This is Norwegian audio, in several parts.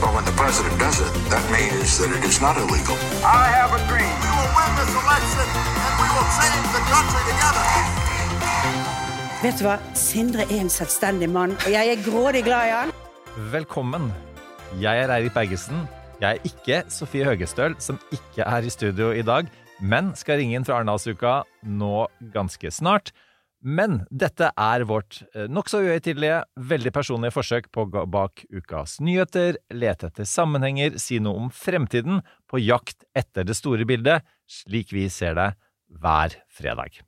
Well, when the president does it, that means that it is not illegal. I have a dream. We will win this election and we will change the country together. Vet du hva? Sindre er en selvstendig mann, og jeg er grådig glad i han. Velkommen. Jeg er Eirik Bergesen. Jeg er ikke Sofie Høgestøl, som ikke er i studio i dag, men skal ringe inn fra Arendalsuka nå ganske snart. Men dette er vårt eh, nokså uhøytidelige, veldig personlige forsøk på å gå bak ukas nyheter, lete etter sammenhenger, si noe om fremtiden, på jakt etter det store bildet, slik vi ser det hver fredag.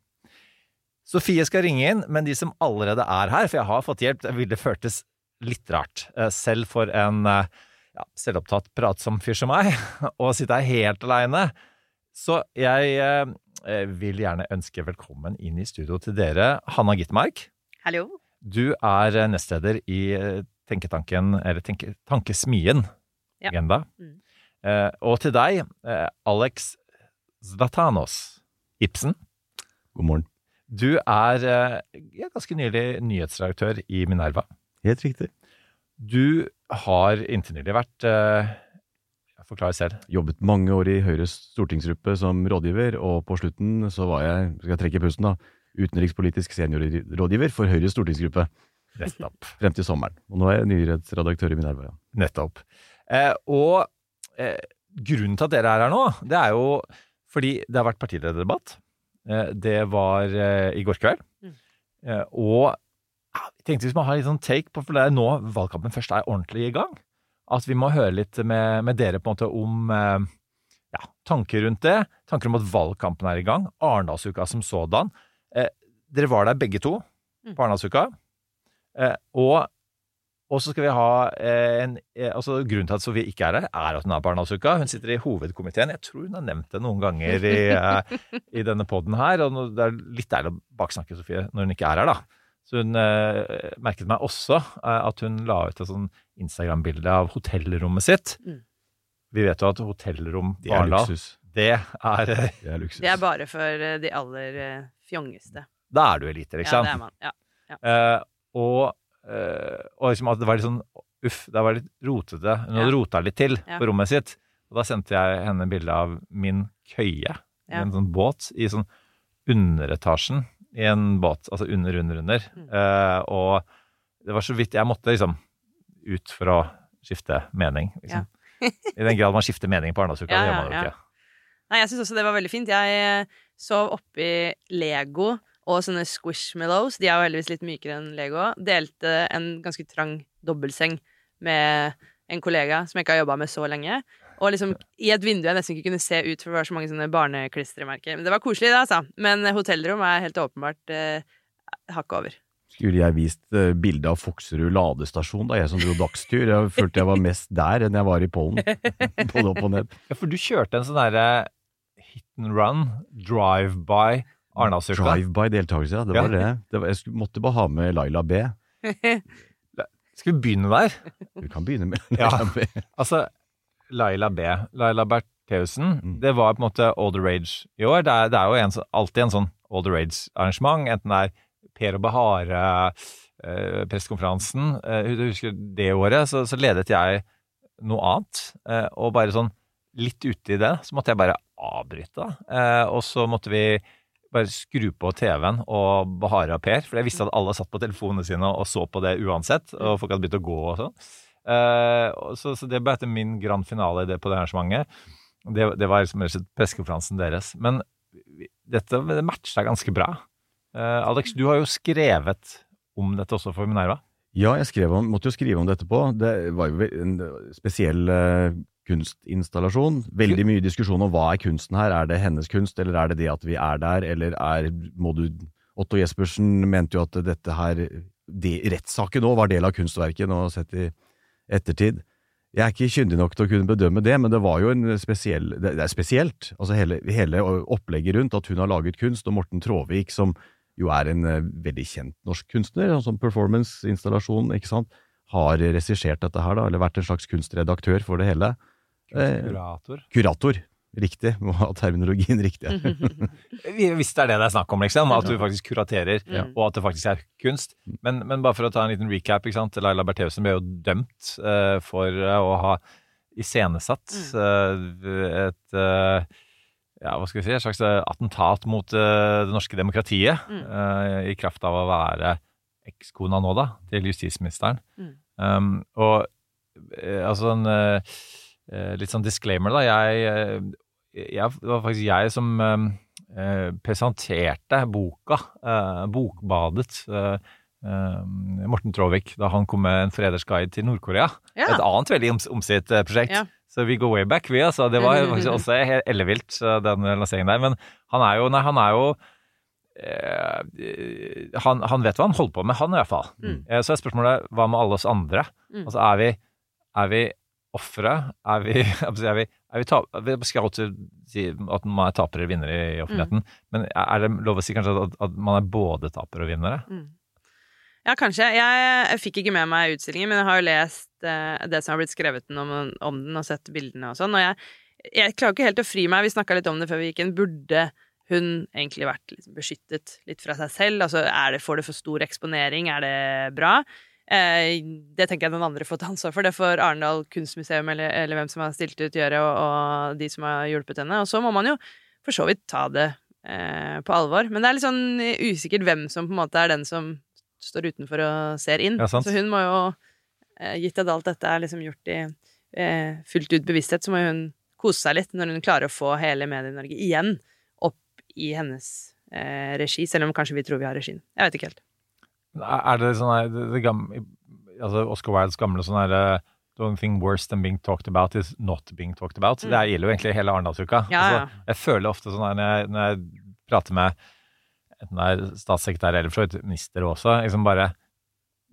Sofie skal ringe inn, men de som allerede er her, for jeg har fått hjelp, det ville føltes litt rart, eh, selv for en eh, ja, selvopptatt pratsom fyr som meg, å sitte her helt aleine. Så jeg eh, vil gjerne ønske velkommen inn i studio til dere, Hanna Gitmark. Hallo. Du er eh, nestleder i eh, Tenketanken, eller tenke, Tankesmien Ja. Agenda. Mm. Eh, og til deg, eh, Alex Zlatanos Ibsen. God morgen. Du er eh, ja, ganske nylig nyhetsredaktør i Minerva. Helt riktig. Du har inntil nylig vært eh, Forklar selv. Jobbet mange år i Høyres stortingsgruppe som rådgiver, og på slutten så var jeg, skal jeg trekke pusten da, utenrikspolitisk seniorrådgiver for Høyres stortingsgruppe Nettopp. frem til sommeren. Og nå er jeg nyhetsredaktør i Minerva. Ja. Nettopp. Eh, og eh, grunnen til at dere er her nå, det er jo fordi det har vært partilederdebatt. Eh, det var eh, i går kveld. Mm. Eh, og jeg tenkte vi skulle ha litt sånn take på, for det er nå valgkampen først er ordentlig i gang. At vi må høre litt med, med dere på en måte om eh, ja, tanker rundt det. Tanker om at valgkampen er i gang. Arendalsuka som sådan. Eh, dere var der begge to Mm. på Arendalsuka. Eh, og og så skal vi ha eh, en eh, altså Grunnen til at Sofie ikke er her, er at hun er på Arendalsuka. Hun sitter i hovedkomiteen. Jeg tror hun har nevnt det noen ganger i, eh, i denne poden her. Og det er litt deilig å baksnakke Sofie når hun ikke er her, da. Så hun eh, merket meg også eh, at hun la ut et sånn Instagram-bilde av hotellrommet sitt. Mm. Vi vet jo at hotellrom Det er Arendal, luksus. det er eh, Det er luksus. Det er bare for eh, de aller eh, fjongeste. Da er du eliter, ikke Ja, det er man. Ja. Eh, og, eh, og liksom at det var litt sånn Uff, det var litt rotete. Hun hadde Ja. rota litt til Ja. på rommet sitt. Og da sendte jeg henne bilde av min køye Ja. en sånn båt i sånn underetasjen i en båt. Altså under, under, under. Mm. Eh, og det var så vidt jeg måtte liksom ut for å skifte mening. Liksom. I den grad man skifter mening på Arendalsuka, Ja, det gjør man jo ja. ikke. Nei, jeg syns også det var veldig fint. Jeg eh, sov oppi Lego og sånne Squishmallows. De er jo heldigvis litt mykere enn Lego. Delte en ganske trang dobbeltseng med en kollega som jeg ikke har jobba med så lenge. Og liksom i et vindu jeg nesten ikke kunne se ut, for det var så mange sånne barneklistremerker. Men det var koselig, det, altså. Men hotellrom er helt åpenbart eh, hakket over. Skulle jeg vist uh, bilde av Fokserud ladestasjon da jeg som dro dagstur? Jeg følte jeg var mest der enn jeg var i Pollen. Både opp og ned. Ja, for du kjørte en sånn derre hit and run, drive-by Arendalsuka. Drive-by-deltakelse, ja. Det Ja. var det. det var, jeg skulle, måtte bare ha med Laila B. Skal vi begynne der? Vi kan begynne med Ja. Laila B. Altså, Laila B. Laila Bertheussen. Mm. Det var på en måte all the rage i år. Det er, det er jo en, alltid en sånn all the rage-arrangement. Enten det er Per og Bahare, eh, pressekonferansen. Eh, jeg husker det året, så, så ledet jeg noe annet. Eh, og bare sånn litt ute i det, så måtte jeg bare avbryte. Eh, og så måtte vi bare skru på TV-en og Bahare og Per, for jeg visste at alle satt på telefonene sine og så på det uansett, og folk hadde begynt å gå og sånn. Eh, så, så det ble etter min grand finale i det på det arrangementet. Det, det var liksom pressekonferansen deres. Men dette det matcha ganske bra. Eh, Alex, du har jo skrevet om dette også for Minerva. Ja, jeg om, måtte jo skrive om dette på. Det var jo en spesiell eh, kunstinstallasjon. Veldig mye diskusjon om hva er kunsten her. Er det hennes kunst, eller er det det at vi er der, eller er må du Otto Jespersen mente jo at dette her de, Rettssaken òg var del av kunstverket, nå sett i ettertid. Jeg er ikke kyndig nok til å kunne bedømme det, men det var jo en spesiell Det, er spesielt. Altså hele, hele opplegget rundt at hun har laget kunst, og Morten Tråvik, som jo er en eh, veldig kjent norsk kunstner, altså performance-installasjon, ikke sant, har regissert dette her, da, eller vært en slags kunstredaktør for det hele. Eh, Kurator. Kurator. Riktig. Må ha terminologien riktig. Hvis det er det det er snakk om, liksom. At du faktisk kuraterer, Ja. og at det faktisk er kunst. Men, men bare for å ta en liten recap. ikke sant? Laila Bertheussen ble jo dømt uh, for eh, å ha iscenesatt uh, et uh, ja, hva skal vi si, et slags attentat mot det norske demokratiet. eh, I kraft av å være ekskona nå, da, til justisministeren. Mm. Um, og altså en litt sånn disclaimer, da. Jeg, jeg, det var faktisk jeg som eh, eh, presenterte boka, eh, Bokbadet, eh, eh, Morten Tråvik, da han kom med en freders guide til Nord-Korea. Ja. Et annet veldig oms omstridt eh, prosjekt. Ja. Så vi går way back, vi. altså. Det var faktisk også helt ellevilt, den lanseringen der. Men han er jo, nei, han er jo eh, han, han vet hva han holder på med, han i hvert fall. Mm. Eh, så er spørsmålet hva med alle oss andre? Mm. Altså, er vi, er vi ofre? Er vi, er vi, er vi ta, Vi skal alltid si at man er tapere eller vinnere i offentligheten, Mm. men er det lov å si kanskje at, at man er både tapere og vinnere? Mm. Ja, kanskje. Jeg, jeg fikk ikke med meg utstillingen, men jeg har jo lest eh, det som har blitt skrevet om, om den, og sett bildene og sånn. Og jeg, jeg klarer ikke helt å fri meg. Vi snakka litt om det før vi gikk inn. Burde hun egentlig vært liksom beskyttet litt fra seg selv? Altså, det, får det for stor eksponering? Er det bra? Eh, det tenker jeg den andre får ta ansvar for. Det får Arendal kunstmuseum eller, eller hvem som har stilt ut, gjøre, og, og de som har hjulpet henne. Og så må man jo for så vidt ta det eh, på alvor. Men det er litt sånn usikkert hvem som på en måte er den som står utenfor og ser inn. Ja, så hun må jo, eh, gitt at alt dette er liksom gjort i eh, fullt ut bevissthet, så må hun kose seg litt når hun klarer å få hele Medie-Norge igjen opp i hennes eh, regi, selv om kanskje vi tror vi har regien. Jeg vet ikke helt. Er det sånn her det, det gamle, altså Oscar Wildes gamle sånn her eh, The only thing worse than being talked about is not being talked about. Mm. Det gjelder jo egentlig hele Arendalsuka. Ja, ja. Altså, jeg føler ofte sånn her når jeg, når jeg prater med enten det er statssekretær eller for minister også, liksom bare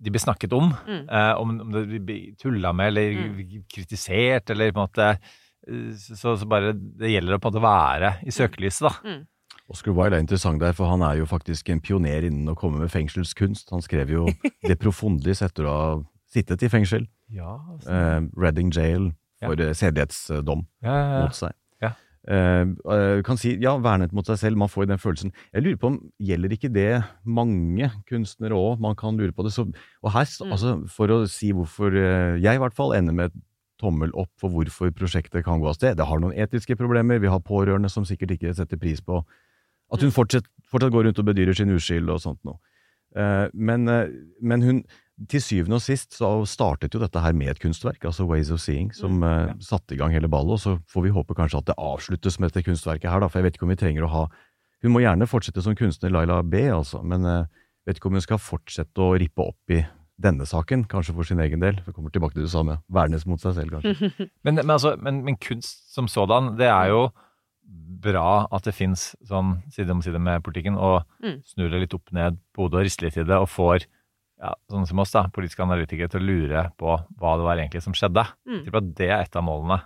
de blir snakket om. Mm. Eh, om, om det blir tulla med eller kritisert eller på en måte eh, så, så bare Det gjelder å på en måte være i søkelyset, da. Mm. Oscar Wilde er interessant der, for han er jo faktisk en pioner innen å komme med fengselskunst. Han skrev jo Det Profundis etter å ha sittet i fengsel. Ja, Eh, Reading Jail for ja. sedelighetsdom ja, ja, ja. mot seg. Ja. Eh, eh, kan si, ja, vernet mot seg selv, man får den følelsen. Jeg lurer på om, gjelder ikke det mange kunstnere òg? Man kan lure på det. Så, og her, Mm. altså, for å si hvorfor eh, jeg i hvert fall ender med tommel opp for hvorfor prosjektet kan gå av sted. Det har noen etiske problemer, vi har pårørende som sikkert ikke setter pris på at Mm. hun fortsatt, fortsatt går rundt og bedyrer sin uskyld og sånt noe. Eh, men, eh, men hun, til syvende og sist så startet jo dette her med et kunstverk, altså Ways of Seeing, som ja. satte i gang hele ballet, og så får vi håpe kanskje at det avsluttes med dette kunstverket her, da, for jeg vet ikke om vi trenger å ha Hun må gjerne fortsette som kunstner Laila B, altså, men jeg vet ikke om hun skal fortsette å rippe opp i denne saken, kanskje for sin egen del. Vi kommer tilbake til det samme. Vernes mot seg selv, kanskje. Men, men, altså, men, men kunst som sådan, det er jo bra at det fins sånn side om side med politikken, og Mm. snur det litt opp ned på hodet og rister litt i det, og får ja, sånne som oss, da, politiske analytikere, til å lure på hva det var egentlig som skjedde. Mm. At det er et av målene.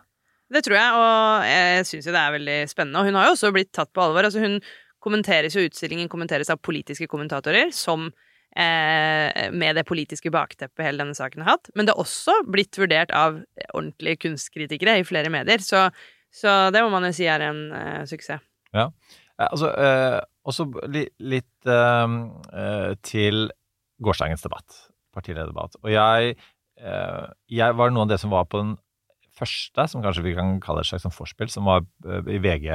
Det tror jeg, og jeg syns jo det er veldig spennende. Og hun har jo også blitt tatt på alvor. Altså hun kommenteres jo, utstillingen kommenteres av politiske kommentatorer, som eh, med det politiske bakteppet hele denne saken har hatt. Men det har også blitt vurdert av ordentlige kunstkritikere i flere medier. Så, så det må man jo si er en uh, suksess. Ja. Eh, altså, uh, også li, litt uh, eh, til gårsdagens debatt, partilederdebatt. Og jeg, eh, jeg var noe av det som var på den første, som kanskje vi kan kalle et slags sånn forspill, som var i VG,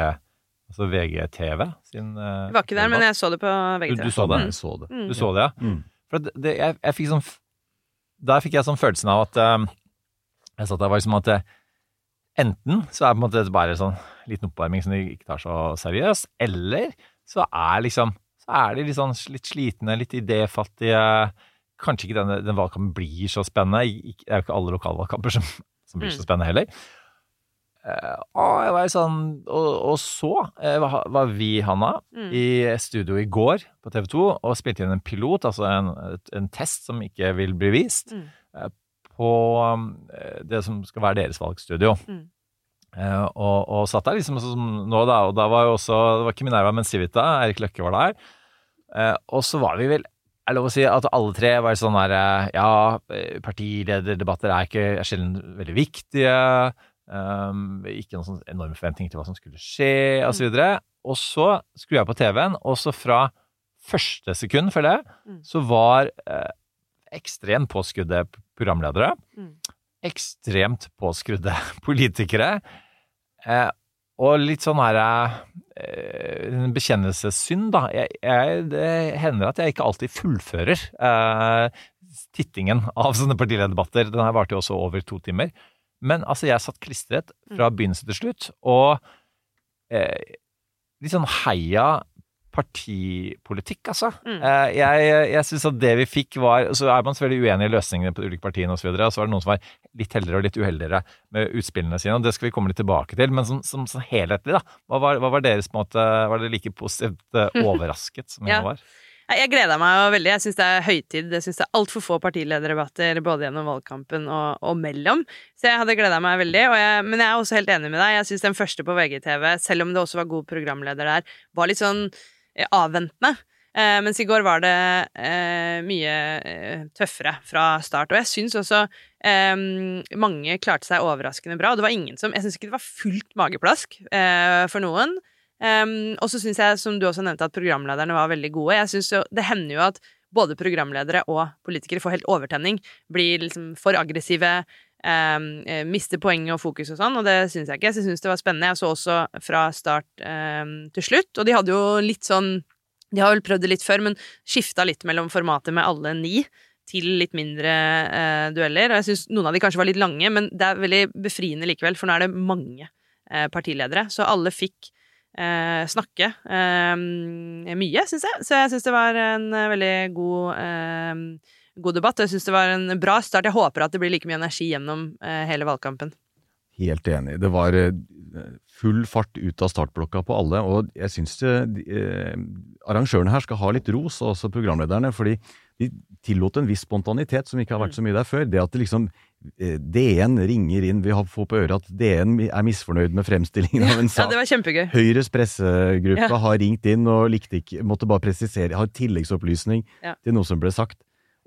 altså VGTV sin Jeg var ikke der, men jeg så det på Du, VGTV. du så det? Jeg så det. Mm. Du så det, ja? Mm. For det, det, jeg, jeg fikk sånn Der fikk jeg sånn følelsen av at Jeg satt der var liksom at eh, enten så er på en måte dette bare sånn liten oppvarming som de ikke tar så seriøst, eller så er liksom så er de sånn litt slitne, litt idéfattige. Kanskje ikke denne, den valgkampen blir så spennende. Det er jo ikke alle lokalvalgkamper som, som blir så Mm. spennende heller. Uh, og, jeg var sånn, og, og så uh, var, vi, Hanna, Mm. i studio i går på TV 2 og spilte inn en pilot, altså en, en test som ikke vil bli vist, Mm. eh, på eh, det som skal være deres valgstudio. Mm. Eh, og, og satt der liksom som nå, da. Og da var jo også Det var ikke Minerva, men Civita. Erik Løkke var der. Eh, og så var vi vel er lov å si at alle tre var sånn her eh, Ja, eh, partilederdebatter er ikke er sjelden veldig viktige. Um, ikke noen sånn enorme forventning til hva som skulle skje, osv. Og, så og så skrur jeg på TV-en, og så fra første sekund, føler jeg, Mm. så var eh, ekstremt påskrudde programledere. Mm. Ekstremt påskrudde politikere. Eh, og litt sånn her eh, en bekjennelsessynd, da. Jeg, jeg, det hender at jeg ikke alltid fullfører eh, tittingen av sånne partilederdebatter. Den her varte jo også over to timer. Men altså, jeg satt klistret fra begynnelse til slutt, og eh, litt sånn heia partipolitikk, altså. Mm. Eh, jeg jeg syns at det vi fikk var Så er man selvfølgelig uenig i løsningene på de ulike partiene osv. Og, så og så var det noen som var litt heldigere og litt uheldigere med utspillene sine, og det skal vi komme litt tilbake til. Men som, som, som helhetlig, da. Hva var, hva var deres på en måte Var dere like positivt eh, overrasket som Ja. var? Jeg gleda meg jo veldig. Jeg syns det er høytid. Jeg syns det er altfor få partilederdebatter både gjennom valgkampen og, og mellom. Så jeg hadde gleda meg veldig. Og jeg, men jeg er også helt enig med deg. Jeg syns den første på VGTV, selv om det også var god programleder der, var litt sånn avventende. Eh, mens i går var det eh, mye eh, tøffere fra start. Og jeg syns også eh, mange klarte seg overraskende bra. Og det var ingen som Jeg syns ikke det var fullt mageplask eh, for noen. Og så syns jeg, som du også nevnte, at programlederne var veldig gode. Jeg synes jo, Det hender jo at både programledere og politikere får helt overtenning. Blir liksom for aggressive. Eh, mister poenget og fokus og sånn, og det syns jeg ikke. Så jeg syns det var spennende. Jeg så også fra start eh, til slutt, og de hadde jo litt sånn De har vel prøvd det litt før, men skifta litt mellom formatet med alle ni til litt mindre eh, dueller. Og jeg syns noen av de kanskje var litt lange, men det er veldig befriende likevel, for nå er det mange eh, partiledere. Så alle fikk eh, snakke eh, mye, syns jeg. Så jeg syns det var en eh, veldig god, eh, god debatt. Jeg syns det var en bra start. Jeg håper at det blir like mye energi gjennom eh, hele valgkampen. Helt enig. Det var eh, full fart ut av startblokka på alle, og jeg syns eh, arrangørene her skal ha litt ros, og også programlederne, fordi de tillot en viss spontanitet som ikke har vært så mye der før. Det at det liksom eh, DN ringer inn, vi har fått på øret at DN er misfornøyd med fremstillingen av en Ja, det var kjempegøy. Høyres pressegruppe Ja. har ringt inn og likte ikke, måtte bare presisere, har tilleggsopplysning Ja. til noe som ble sagt.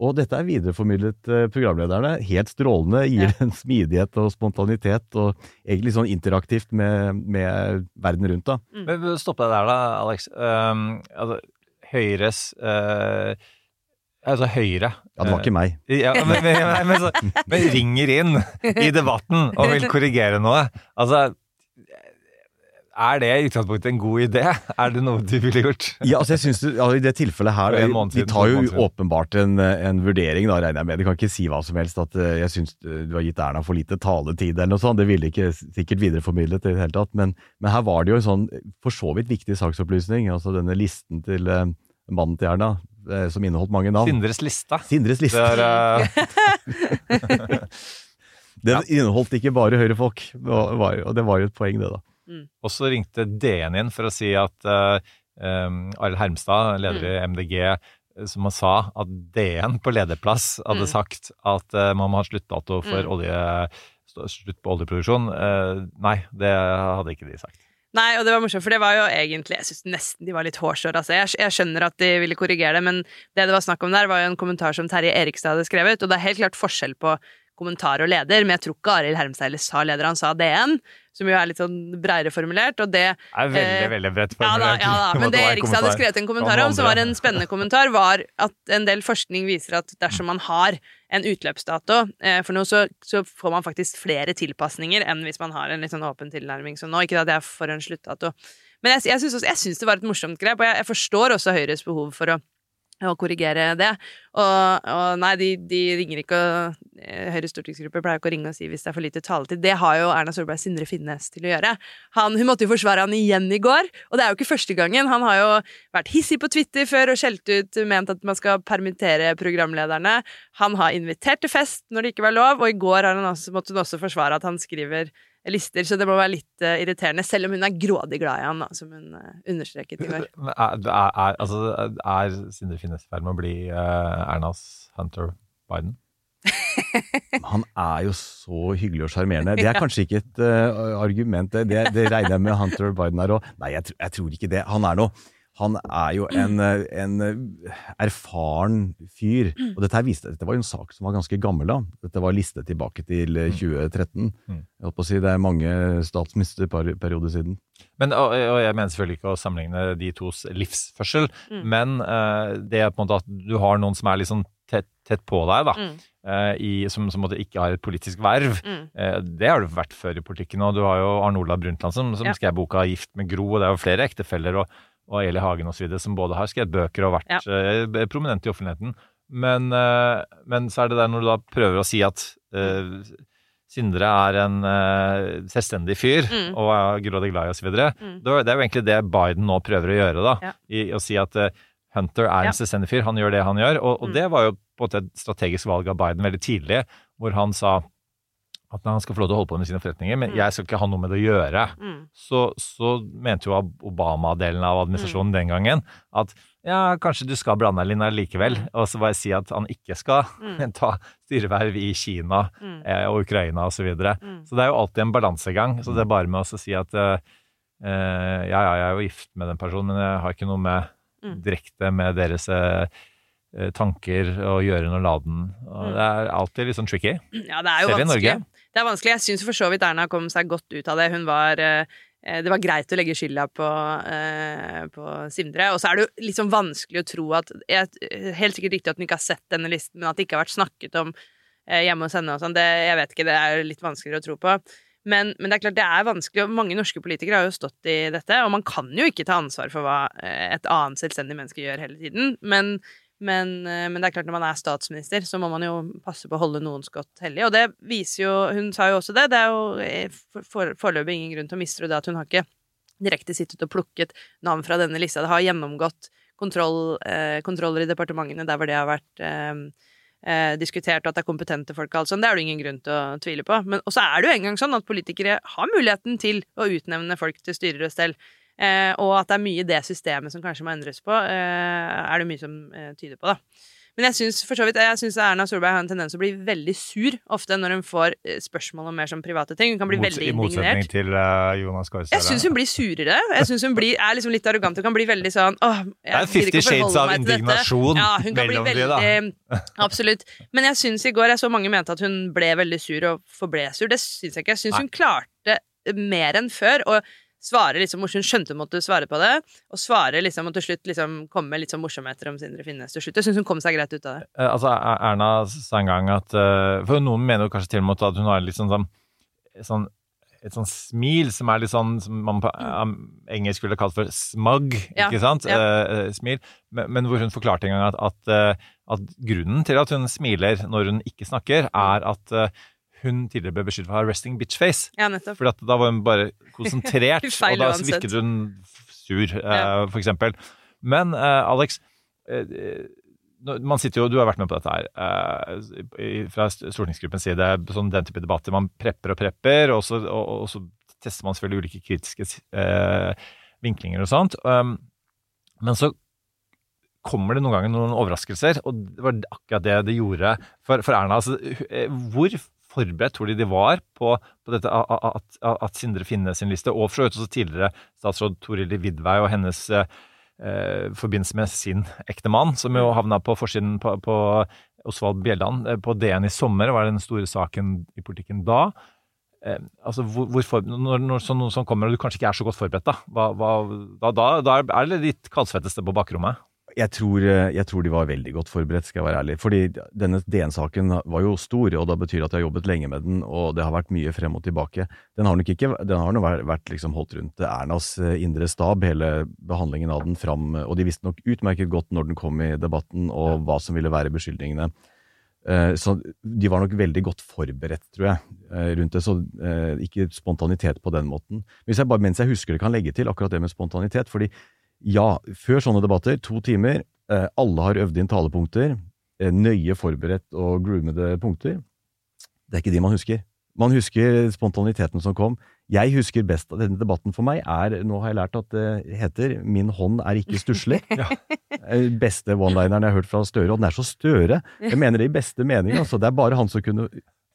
Og dette er videreformidlet eh, programlederne helt strålende, gir Ja. en smidighet og spontanitet, og egentlig sånn interaktivt med, med verden rundt, da. Men stopp deg der, da, Alex. Um, altså, Høyres uh, Altså Høyre Ja, det var ikke meg. Ja, men, men, men, men, så, men ringer inn i debatten og vil korrigere noe. Altså Er det i utgangspunktet en god idé? Er det noe du ville gjort? Ja, altså jeg synes du, altså I det tilfellet her, måned de tar jo åpenbart en, en vurdering, da regner jeg med. De kan ikke si hva som helst, at eh, jeg syns du har gitt Erna for lite taletid eller noe sånt. Det ville ikke sikkert videreformidlet i det hele tatt. Men, men her var det jo en sånn for så vidt viktig saksopplysning. Altså denne listen til eh, mannen til Erna, eh, som inneholdt mange navn. Sindres liste. Sindres liste. Det Den inneholdt ikke bare høyrefolk, og det var jo et poeng, det, da. Og så ringte DN inn for å si at uh, um, Arild Hermstad, leder i MDG, eh, som han sa at DN på lederplass hadde Mm. sagt at uh, man må ha sluttdato for Mm. olje, slutt på oljeproduksjon. Uh, nei, det hadde ikke de sagt. Nei, og det var morsomt, for det var jo egentlig Jeg syns nesten de var litt hårsåre. Altså. Jeg, jeg skjønner at de ville korrigere det, men det det var snakk om der, var jo en kommentar som Terje Erikstad hadde skrevet, og det er helt klart forskjell på kommentar og leder, men jeg tror ikke Arild Hermstad eller sa leder, han sa DN, som jo er litt sånn breiere formulert, og det er veldig, Eh, veldig bredt ja da, ja da. Men det var hadde skrevet en kommentar om, som var en spennende kommentar, var at en del forskning viser at dersom man har en utløpsdato eh, for noe, så, så får man faktisk flere tilpasninger enn hvis man har en litt sånn åpen tilnærming som nå. Ikke at jeg er for en sluttdato. Men jeg jeg syns det var et morsomt grep, og jeg, jeg forstår også Høyres behov for å å korrigere det. Og, og nei, de, de ringer ikke og eh, Høyres stortingsgruppe pleier ikke å ringe og si hvis det er for lite taletid. Det har jo Erna Solberg Sindre Finnes til å gjøre. Han, hun måtte jo forsvare han igjen i går, og det er jo ikke første gangen. Han har jo vært hissig på Twitter før og skjelt ut, ment at man skal permittere programlederne. Han har invitert til fest når det ikke var lov, og i går har han også, måtte hun også forsvare at han skriver lister, så det må være litt uh, irriterende, selv om hun er grådig glad i han, da, som hun uh, understreket i går. Er, er, er, altså, er Sindre Finnes i ferd med å bli uh, Ernas Hunter Biden? Han er jo så hyggelig og sjarmerende. Det er kanskje ikke et argument, det, det, det regner jeg med Hunter Biden er òg. Nei, jeg, tr- jeg tror ikke det. Han er noe han er jo en, eh, en eh, erfaren fyr. Og dette, her viste, dette var jo en sak som var ganske gammel da. Dette var listet tilbake til eh, 2013. Jeg holdt på å si, Det er mange statsministerperioder siden. Men, og, og jeg mener selvfølgelig ikke å sammenligne de tos livsførsel, Mm. men det er på en måte at du har noen som er litt sånn tett, tett på deg, da. Mm. i, som, som ikke har et politisk verv. Mm. Det har du vært før i politikken. Og du har jo Arne Olav Brundtland som, som Ja. skrev boka 'Gift med Gro', og det er jo flere ektefeller og, og Eli Hagen osv. som både har skrevet bøker og vært eh, prominente i offentligheten. Men, eh, men så er det der når du da prøver å si at eh, Sindre er en selvstendig fyr Mm. og er grådig glad i osv. Mm. Det er jo egentlig det Biden nå prøver å gjøre, da. Ja. I å si at Hunter er Ja. en selvstendig fyr, han gjør det han gjør. Og, og Mm. det var jo på en måte et strategisk valg av Biden veldig tidlig, hvor han sa at han skal få lov til å holde på med sine forretninger, men Mm. jeg skal ikke ha noe med det å gjøre. Mm. Så, så mente jo Obama-delen av administrasjonen den gangen at ja, kanskje du skal blande deg inn likevel, og så bare si at han ikke skal Mm. ta styreverv i Kina Mm. eh, og Ukraina osv. Så, videre. Mm. så det er jo alltid en balansegang. Så det er bare med å si at eh, eh, ja, ja, jeg er jo gift med den personen, men jeg har ikke noe med Mm. direkte med deres eh, tanker å gjøre når laden. Og Mm. Det er alltid litt sånn tricky. Ja, det er jo Selv vanskelig. i. Norge? Det er vanskelig. Jeg syns for så vidt Erna kom seg godt ut av det. Hun var eh, Det var greit å legge skylda på, eh, på Sindre. Og så er det jo liksom vanskelig å tro at jeg, Helt sikkert riktig at hun ikke har sett denne listen, men at det ikke har vært snakket om eh, hjemme hos henne og sånn, jeg vet ikke, det er litt vanskeligere å tro på. Men, men det er klart det er vanskelig, og mange norske politikere har jo stått i dette, og man kan jo ikke ta ansvar for hva eh, et annet selvstendig menneske gjør hele tiden. Men, men, eh, men det er klart når man er statsminister, så må man jo passe på å holde noen skott hellig. Og det viser jo Hun sa jo også det. Det er jo eh, for- for- foreløpig ingen grunn til å mistro det at hun har ikke direkte sittet og plukket navn fra denne lista. Det har gjennomgått kontroll, eh, kontroller i departementene der hvor det har vært eh, eh, diskutert, og at det er kompetente folk. og alt sånt. Det er det ingen grunn til å tvile på. Men også er det jo engang sånn at politikere har muligheten til å utnevne folk til styrer og stell. Eh, og at det er mye i det systemet som kanskje må endres på, eh, er det mye som eh, tyder på, da. Men jeg syns for så vidt Jeg synes Erna Solberg har en tendens til å bli veldig sur ofte når hun får eh, spørsmål om mer sånn private ting. Hun kan bli Mots- veldig I motsetning indignert. til uh, Jonas Gahr Støre. Jeg syns hun blir surere. Jeg syns hun blir, er liksom litt arrogant og kan bli veldig sånn åh, Det er jeg 50 shades av indignasjon Ja, hun kan bli mellom de, da. veldig Absolutt. Men jeg syns i går jeg så mange mente at hun ble veldig sur og forble sur. Det syns jeg ikke. Jeg syns hun klarte mer enn før å svare liksom hun skjønte hun måtte svare på det, og svare liksom og til slutt liksom komme med litt sånn morsomheter om Sindre Finnes til slutt. Jeg syns hun kom seg greit ut av det. Eh, altså, Er- Erna sa en gang at eh, For noen mener jo kanskje til og med at hun har litt sånn, sånn, sånn et sånn smil som er litt sånn som man på um, engelsk ville kalt for smug, Ja, ikke sant? ja. Eh, eh, smil. Men, men hvor hun forklarte en gang at, at, eh, at grunnen til at hun smiler når hun ikke snakker, er at eh, hun tidligere ble beskyldt for å ha resting bitch face. Ja, nettopp. Fordi da var hun bare konsentrert, og da virket hun sur, eh, Ja. for eksempel. Men eh, Alex, eh, man sitter jo, du har vært med på dette her, fra stortingsgruppens side, sånn den type debatter. Man prepper og prepper, og så, og, og så tester man selvfølgelig ulike kritiske vinklinger og sånt. Um, men så kommer det noen ganger noen overraskelser, og det var akkurat det det gjorde for, for Erna. Altså, hvor forberedt tror de de var på, på dette at, at Sindre finner sin liste, og for så vidt også tidligere statsråd Toril Vidvei og hennes eh, eh, forbindelse med sin ektemann, som jo havna på forsiden på, på Osvald Bjelland eh, på DN i sommer, var den store saken i politikken da. Eh, altså, hvor, hvorfor, når, når sånn, noen sånn kommer, og du kanskje ikke er så godt forberedt, da, hva, hva, da, da, da er det litt kaldsvetteste på bakrommet? Jeg tror, eh, jeg tror de var veldig godt forberedt, skal jeg være ærlig. Fordi denne DN-saken var jo stor, og det betyr at jeg har jobbet lenge med den, og det har vært mye frem og tilbake. Den har nok ikke, den har nok vært- liksom holdt rundt Ernas eh, indre stab, hele behandlingen av den fram, og de visste nok utmerket godt når den kom i debatten, og hva som ville være beskyldningene. Eh, Så de var nok veldig godt forberedt, tror jeg, rundt det. Så ikke spontanitet på den måten. Hvis jeg bare, mens jeg husker det, kan legge til akkurat det med spontanitet. fordi ja, før sånne debatter, to timer, eh, alle har øvd inn talepunkter, eh, nøye forberedt og groomede punkter. Det er ikke de man husker. Man husker spontaniteten som kom Jeg husker best at denne debatten for meg er Nå har jeg lært at det heter 'Min hånd er ikke stusslig'. ja. Beste one-lineren jeg har hørt fra Støre, og den er så Støre. Jeg mener det i beste mening, altså. Det er bare han som kunne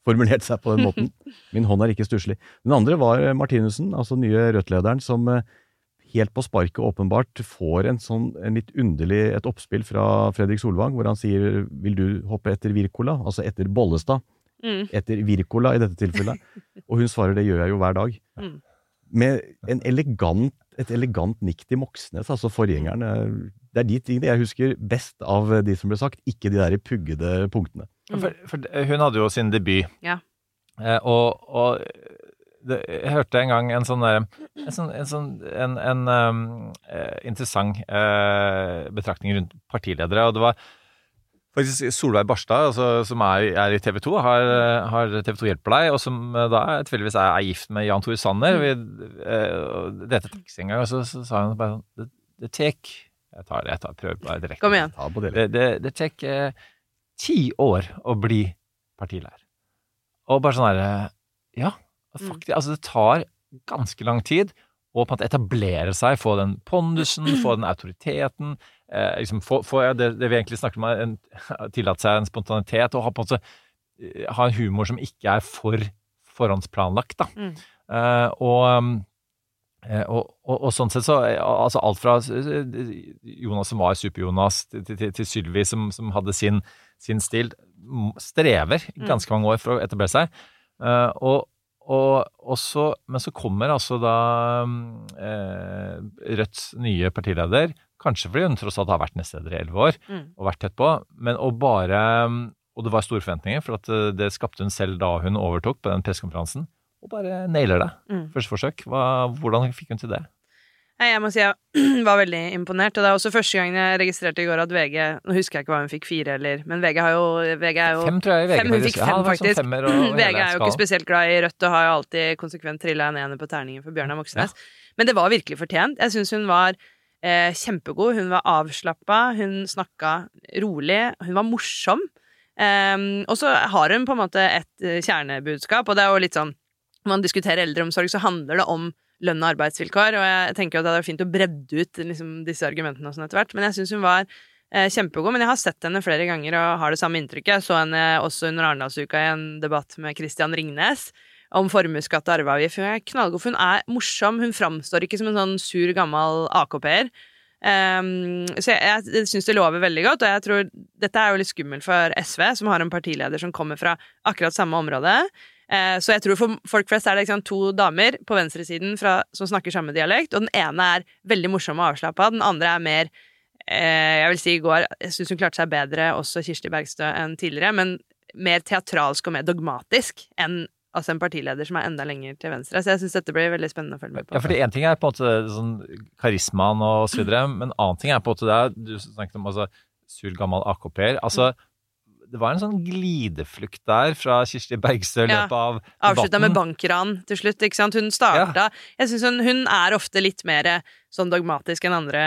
formulert seg på den måten. Min hånd er ikke stusslig. Den andre var eh, Martinussen, altså nye Rødt-lederen, som eh, helt på sparket åpenbart får en sånn en litt underlig et oppspill fra Fredrik Solvang, hvor han sier 'Vil du hoppe etter Wirkola?' Altså etter Bollestad. Mm. Etter Wirkola i dette tilfellet. Og hun svarer 'Det gjør jeg jo hver dag'. Mm. Med en elegant, et elegant nikk til Moxnes, altså forgjengeren. eh, Det er de tingene jeg husker best av de som ble sagt, ikke de der puggede punktene. For, for hun hadde jo sin debut, Ja. eh, og, og det, jeg hørte en gang en sånn der, en, sånn, en, sånn, en, en um, eh, interessant uh, betraktning rundt partiledere. og det var faktisk Solveig Barstad, altså, som er, er i TV 2, har, har TV 2 Hjelper deg, og som eh, da tilfeldigvis er, er gift med Jan Tore Sanner. Vi, uh, det dette taxi en gang, og så, så sa hun bare sånn Det, det tek Jeg tar det, jeg tar, prøver bare direkte. Kom igjen. Det. Det, det, tek uh, ti år å bli partileder. Og bare sånn herre Ja, faktisk. Altså, det tar ganske lang tid å på en måte etablere seg, få den pondusen, få den autoriteten. Eh, liksom få, få ja, det, det vi egentlig snakker om, en, tillate seg en spontanitet, og ha på en måte eh, ha en humor som ikke er for forhåndsplanlagt, da. Mm. Eh, og um, Eh, og, og, og sånn sett så eh, Altså alt fra Jonas som var Super-Jonas, til, til, til Sylvi som, som hadde sin, sin stil, strever Mm. ganske mange år for å etablere seg. Eh, og, og, også, men så kommer altså da eh, Rødts nye partileder, kanskje fordi hun tross alt har vært nestleder i elleve år Mm. og vært tett på, men å bare Og det var store forventninger, for at eh, det skapte hun selv da hun overtok på den pressekonferansen. Og bare nailer det. Mm. Første forsøk. Hva, hvordan fikk hun til det? Jeg må si jeg var veldig imponert. Og det er også første gang jeg registrerte i går at VG Nå husker jeg ikke hva hun fikk, fire eller Men VG har jo VG er jo Fem, tror jeg, VG, Fem, hun fikk fem, sånn faktisk. og- og VG er jo ikke spesielt glad i Rødt og har jo alltid konsekvent trilla en ener på terningen for Bjørnar Moxnes. Men det var virkelig fortjent. Jeg syns hun var eh, kjempegod. Hun var avslappa, hun snakka rolig, hun var morsom. Ehm, og så har hun på en måte et eh, kjernebudskap, og det er jo litt sånn Når man diskuterer eldreomsorg, så handler det om lønn og arbeidsvilkår, og jeg tenker at det vært fint å bredde ut liksom, disse argumentene sånn etter hvert, men jeg syns hun var eh, kjempegod. Men jeg har sett henne flere ganger og har det samme inntrykket. Jeg så henne også under Arendalsuka i en debatt med Christian Ringnes om formuesskatt og arveavgift. Hun er knallgod, hun er morsom. Hun framstår ikke som en sånn sur, gammel AKP-er. Um, så jeg, jeg, jeg syns det lover veldig godt, og jeg tror dette er jo litt skummelt for SV, som har en partileder som kommer fra akkurat samme område. Eh, så jeg tror for folk flest er det liksom to damer på venstresiden fra, som snakker samme dialekt, og den ene er veldig morsom og avslappa, den andre er mer eh, Jeg vil si i går Jeg syns hun klarte seg bedre, også Kirsti Bergstø, enn tidligere, men mer teatralsk og mer dogmatisk enn altså en partileder som er enda lenger til venstre. Så jeg syns dette blir veldig spennende å følge med på. Ja, fordi én ting er på en måte sånn karismaen og så videre, men en annen ting er på en måte det er, Du snakket om altså, sur, gammel AKP-er. Altså, det var en sånn glideflukt der fra Kirsti Bergstø i løpet av Avslutta med bankran til slutt, ikke sant. Hun starta Jeg syns hun, hun er ofte litt mer sånn dogmatisk enn andre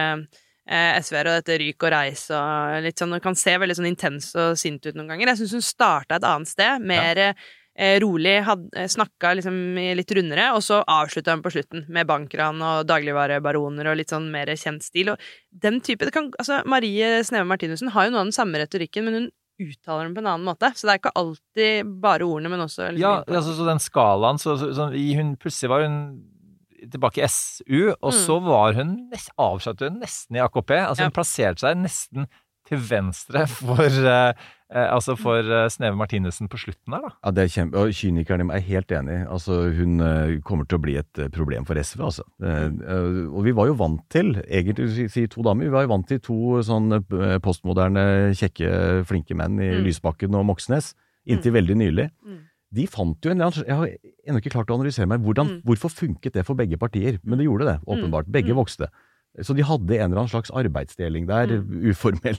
eh, SV-er, og dette ryk og reis og litt sånn Hun kan se veldig sånn intens og sint ut noen ganger. Jeg syns hun starta et annet sted, mer eh, rolig, had, eh, snakka liksom litt rundere, og så avslutta hun på slutten med bankran og dagligvarebaroner og litt sånn mer kjent stil. Og den type det kan, altså Marie Sneve Martinussen har jo noe av den samme retorikken, men hun uttaler den på en annen måte. Så det er ikke alltid bare ordene, men også liksom Ja, altså, så den skalaen så, så, så, i- hun, Plutselig var hun tilbake i SU, og Mm. så var hun avsluttet hun nesten i AKP. Altså Hun plasserte seg nesten til venstre for, eh, altså for eh, Sneve Martinussen på slutten der, da. Ja, det er kjempe, og meg er helt enig. Altså, hun eh, kommer til å bli et eh, problem for SV. Altså. Eh, eh, og vi var jo vant til, egentlig sier to damer, vi var jo vant til to sånn eh, postmoderne, kjekke, flinke menn i Mm. Lysbakken og Moxnes, inntil veldig nylig. Mm. De fant jo en eller annen Jeg har ennå ikke klart å analysere meg hvordan, Mm. hvorfor funket det for begge partier. Men det gjorde det, åpenbart. Begge Mm. vokste. Så de hadde en eller annen slags arbeidsdeling der, Mm. uformell.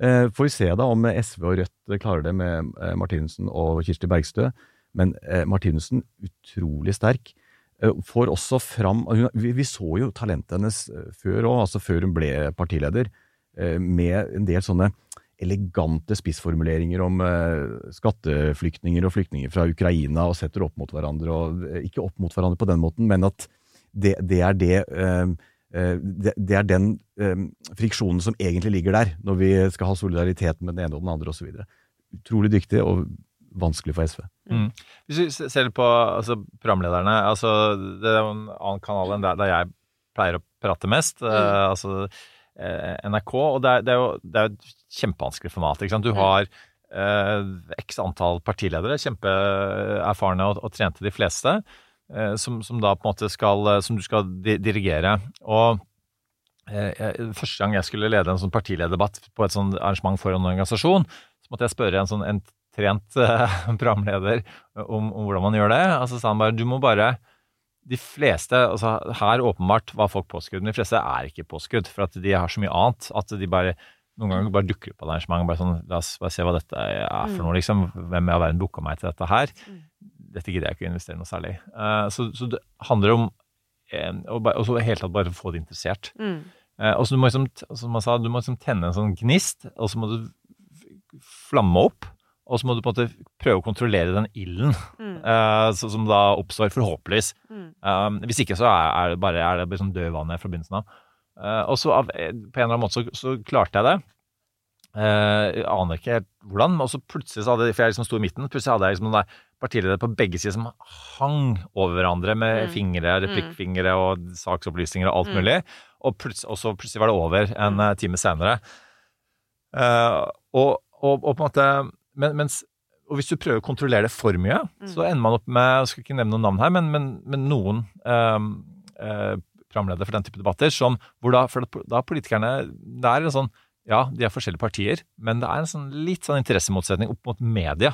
Eh, får vi se da om SV og Rødt klarer det med eh, Martinussen og Kirsti Bergstø. Men eh, Martinussen, utrolig sterk. Eh, får også fram hun, vi, vi så jo talentet hennes eh, før òg, altså før hun ble partileder, eh, med en del sånne elegante spissformuleringer om eh, skatteflyktninger og flyktninger fra Ukraina og setter opp mot hverandre. og eh, Ikke opp mot hverandre på den måten, men at det, det er det eh, eh, det, det er den eh, friksjonen som egentlig ligger der, når vi skal ha solidaritet med den ene og den andre osv. Utrolig dyktig og vanskelig for SV. Mm. Hvis vi ser på altså, programlederne altså, Det er jo en annen kanal enn der, der jeg pleier å prate mest. eh, altså uh, NRK. Og det er, det er jo det er et kjempevanskelig format. Ikke sant? Du har uh, x antall partiledere, kjempeerfarne og, og trente de fleste, eh, som, som da på en måte skal eh, Som du skal dirigere. Og eh, jeg- første gang jeg skulle lede en sånn partilederdebatt på et sånt arrangement for en organisasjon, så måtte jeg spørre en sånn en trent eh, programleder om, om hvordan man gjør det. Altså sa han bare du må bare de fleste, altså Her åpenbart var folk påskudd, men de fleste er ikke påskudd. For at de har så mye annet at de bare noen ganger bare dukker opp på et arrangement. bare sånn, La oss bare se hva dette er for noe, liksom. Hvem i all verden booka meg til dette her? Dette gidder jeg ikke å investere noe særlig i. Uh, så, så det handler om eh, å det hele tatt bare få det interessert. Mm. Uh, og så du må liksom, som man sa, du må liksom tenne en sånn gnist, og så må du flamme opp. Og så må du på en måte prøve å kontrollere den ilden Mm. uh, som da oppstår, forhåpentligvis. Mm. Um, hvis ikke så er, er det bare er det bare sånn død vann fra begynnelsen av. Uh, og så av, eh, på en eller annen måte så, så klarte jeg det. Eh, jeg aner ikke helt hvordan, og så plutselig så hadde for jeg liksom sto i midten, plutselig hadde jeg liksom noen der partiledere på begge sider som hang over hverandre med Mm. fingre, replikkfingre og saksopplysninger og alt Mm. mulig. Og, plutselig, og så plutselig var det over en mm. time senere. Eh, og, og, og på en måte men, mens, Og hvis du prøver å kontrollere det for mye, Mm. så ender man opp med Jeg skal ikke nevne noen navn her, men, men, men noen eh, eh, programledere for den type debatter som hvor da, da politikerne Det er en sånn Ja, de er forskjellige partier, men det er en sånn litt sånn interessemotsetning opp mot media.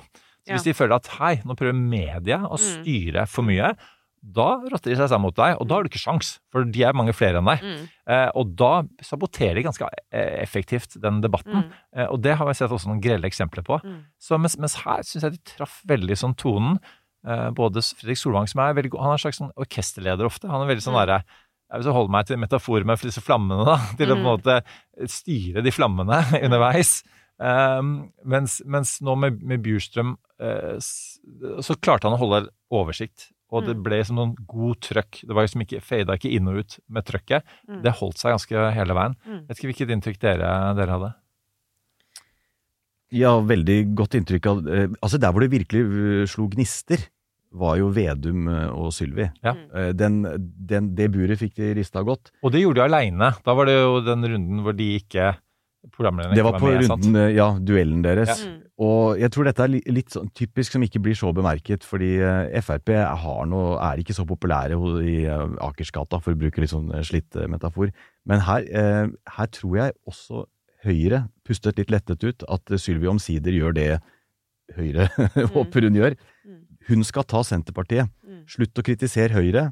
Så hvis Ja. de føler at hei, nå prøver media å Mm. styre for mye, da rotter de seg sammen mot deg, og da har du ikke sjans, for de er mange flere enn deg. Mm. Eh, og da saboterer de ganske eh, effektivt den debatten. Mm. Eh, og det har vi sett også noen grelle eksempler på. Mm. Så mens, mens her syns jeg de traff veldig sånn tonen. Eh, både Fredrik Solvang, som er veldig god Han er en slags sånn orkesterleder ofte. Han er veldig sånn Mm. derre Jeg vil så holde meg til metaforer med disse flammene, da. Til å på en Mm. måte styre de flammene underveis. Um, mens, mens nå med, med Bjurstrøm uh, så klarte han å holde oversikt. Og det Mm. ble som noen god trøkk. Det var liksom ikke, fada ikke inn og ut med trøkket. Mm. Det holdt seg ganske hele veien. Mm. Vet ikke hvilket inntrykk dere, dere hadde. Ja, veldig godt inntrykk av eh, Altså, der hvor det virkelig eh, slo gnister, var jo Vedum eh, og Sylvi. Ja. Eh, Den, den, det buret fikk de rista godt. Og det gjorde de aleine. Da var det jo den runden hvor de ikke Programlederen Det ikke var på med, runden, sant? ja, duellen deres. Ja. Mm. Og jeg tror dette er litt sånn typisk som ikke blir så bemerket, fordi eh, Frp har noe, er ikke så populære i eh, Akersgata, for å bruke litt sånn eh, slitt eh, metafor. Men her, eh, her tror jeg også Høyre pustet litt lettet ut, at eh, Sylvi omsider gjør det Høyre håper hun gjør. Hun skal ta Senterpartiet. Mm. Slutt å kritisere Høyre.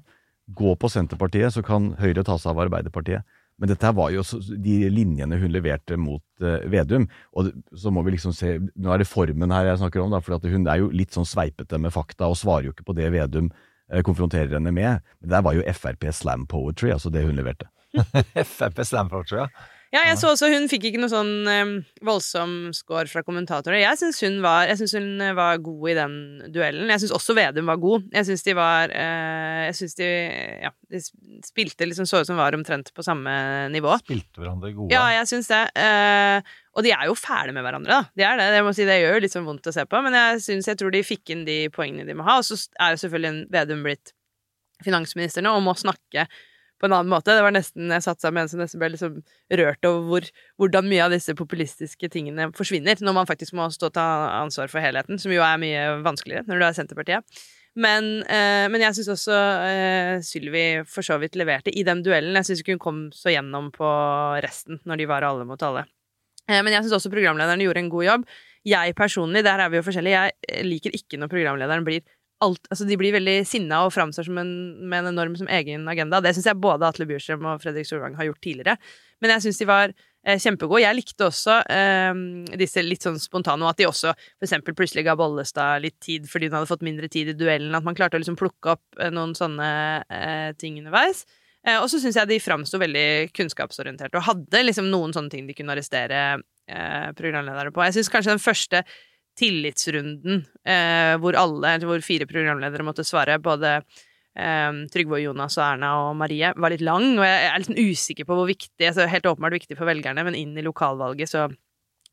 Gå på Senterpartiet, så kan Høyre ta seg av Arbeiderpartiet. Men dette var jo de linjene hun leverte mot eh, Vedum. Og så må vi liksom se Nå er det formen her jeg snakker om, da, for at hun er jo litt sånn sveipete med fakta og svarer jo ikke på det Vedum eh, konfronterer henne med. Men der var jo Frp slam poetry, altså det hun leverte. Frp slam poetry, ja. Ja, jeg så også hun fikk ikke noe sånn eh, voldsom score fra kommentatorer. Jeg syns hun, hun eh, var god i den duellen. Jeg syns også Vedum var god. Jeg syns de var eh, Jeg syns de Ja, de spilte liksom så ut som var omtrent på samme nivå. Spilte hverandre gode. Ja, jeg syns det. Eh, og de er jo fæle med hverandre, da. De er det. Jeg må si, det gjør jo litt sånn vondt å se på, men jeg syns jeg tror de fikk inn de poengene de må ha. Og så er jo selvfølgelig Vedum blitt finansminister nå og må snakke på en annen måte. Det var nesten, Jeg satt sammen med en som nesten ble liksom rørt over hvor, hvordan mye av disse populistiske tingene forsvinner, når man faktisk må stå og ta ansvar for helheten, som jo er mye vanskeligere når du er Senterpartiet. Men, eh, men jeg syns også eh, Sylvi for så vidt leverte i den duellen. Jeg syns ikke hun kom så gjennom på resten, når de var alle mot alle. Eh, men jeg syns også programlederne gjorde en god jobb. Jeg personlig, der er vi jo forskjellige, jeg eh, liker ikke når programlederen blir alt, altså De blir veldig sinna og framstår med en enorm som egen agenda. Det syns jeg både Atle Bjurstrøm og Fredrik Solvang har gjort tidligere. Men jeg syns de var eh, kjempegode. Jeg likte også eh, disse litt sånn spontane, og at de også eksempel plutselig ga Bollestad litt tid fordi hun hadde fått mindre tid i duellen. At man klarte å liksom plukke opp eh, noen sånne eh, ting underveis. Eh, og så syns jeg de framsto veldig kunnskapsorienterte og hadde liksom noen sånne ting de kunne arrestere eh, programledere på. Jeg syns kanskje den første tillitsrunden eh, hvor alle, hvor fire programledere måtte svare, både eh, Trygve og Jonas og Erna og Marie, var litt lang, og jeg er litt usikker på hvor viktig altså Helt åpenbart viktig for velgerne, men inn i lokalvalget så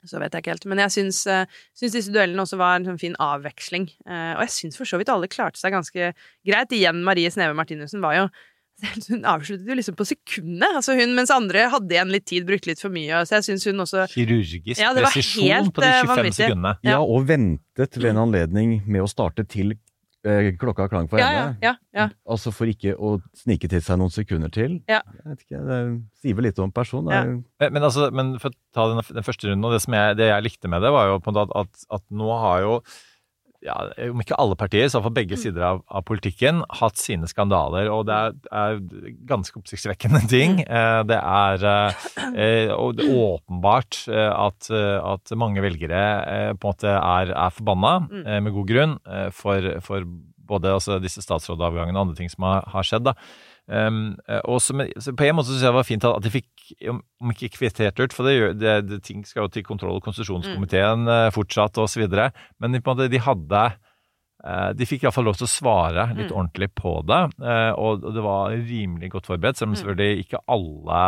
så vet jeg ikke helt. Men jeg syns, eh, syns disse duellene også var en sånn fin avveksling. Eh, og jeg syns for så vidt alle klarte seg ganske greit. Igjen, Marie Sneve Martinussen var jo Hun avsluttet jo liksom på sekundet, altså hun, mens andre hadde igjen litt tid, brukte litt for mye. Så jeg syns hun også Kirurgisk Ja, presisjon helt, på de eh, 25 vanvittig. sekundene. Ja, og ventet ved en anledning med å starte til eh, klokka klang for Ja, ja, ja, ja. Altså for ikke å snike til seg noen sekunder til. Ja. Jeg vet ikke, Det sier vel litt om personen. Er jo- Men, men, altså, men for å ta den, den første runden, og det, som jeg, det jeg likte med det, var jo på en måte at, at, at nå har jo ja, om ikke alle partier, så iallfall begge sider av, av politikken, hatt sine skandaler. Og det er, er ganske oppsiktsvekkende ting. Eh, Det er eh, og det er åpenbart eh, at, eh, at mange velgere eh, på en måte er, er forbanna, eh, med god grunn, eh, for, for både altså, disse statsrådavgangene og andre ting som har, har skjedd. da. Um, og og som, så på en måte synes jeg det var fint at de fikk, om ikke kvittert ut, for det, gjør- det, det, ting skal jo til kontroll- og konstitusjonskomiteen mm. fortsatt og så videre, men måte, de hadde eh, de fikk iallfall lov til å svare litt ordentlig på det, eh, og det var rimelig godt forberedt, selv om selvfølgelig ikke alle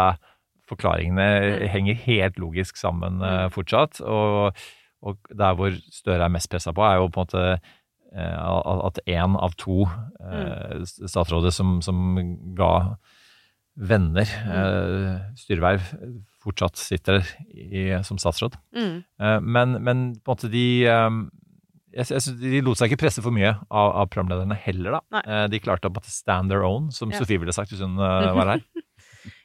forklaringene henger helt logisk sammen eh, fortsatt. Og, og der hvor Støre er mest pressa på, er jo på en måte eh, at én av to eh, statsråder som, som ga venner eh, styreverv, fortsatt sitter i, som statsråd. Mm. Eh, men, men på en måte de eh, jeg, jeg synes De lot seg ikke presse for mye av, av programlederne heller, da. Nei. Eh, de klarte å stand their own, som Ja. Sofie ville sagt hvis hun eh, var her.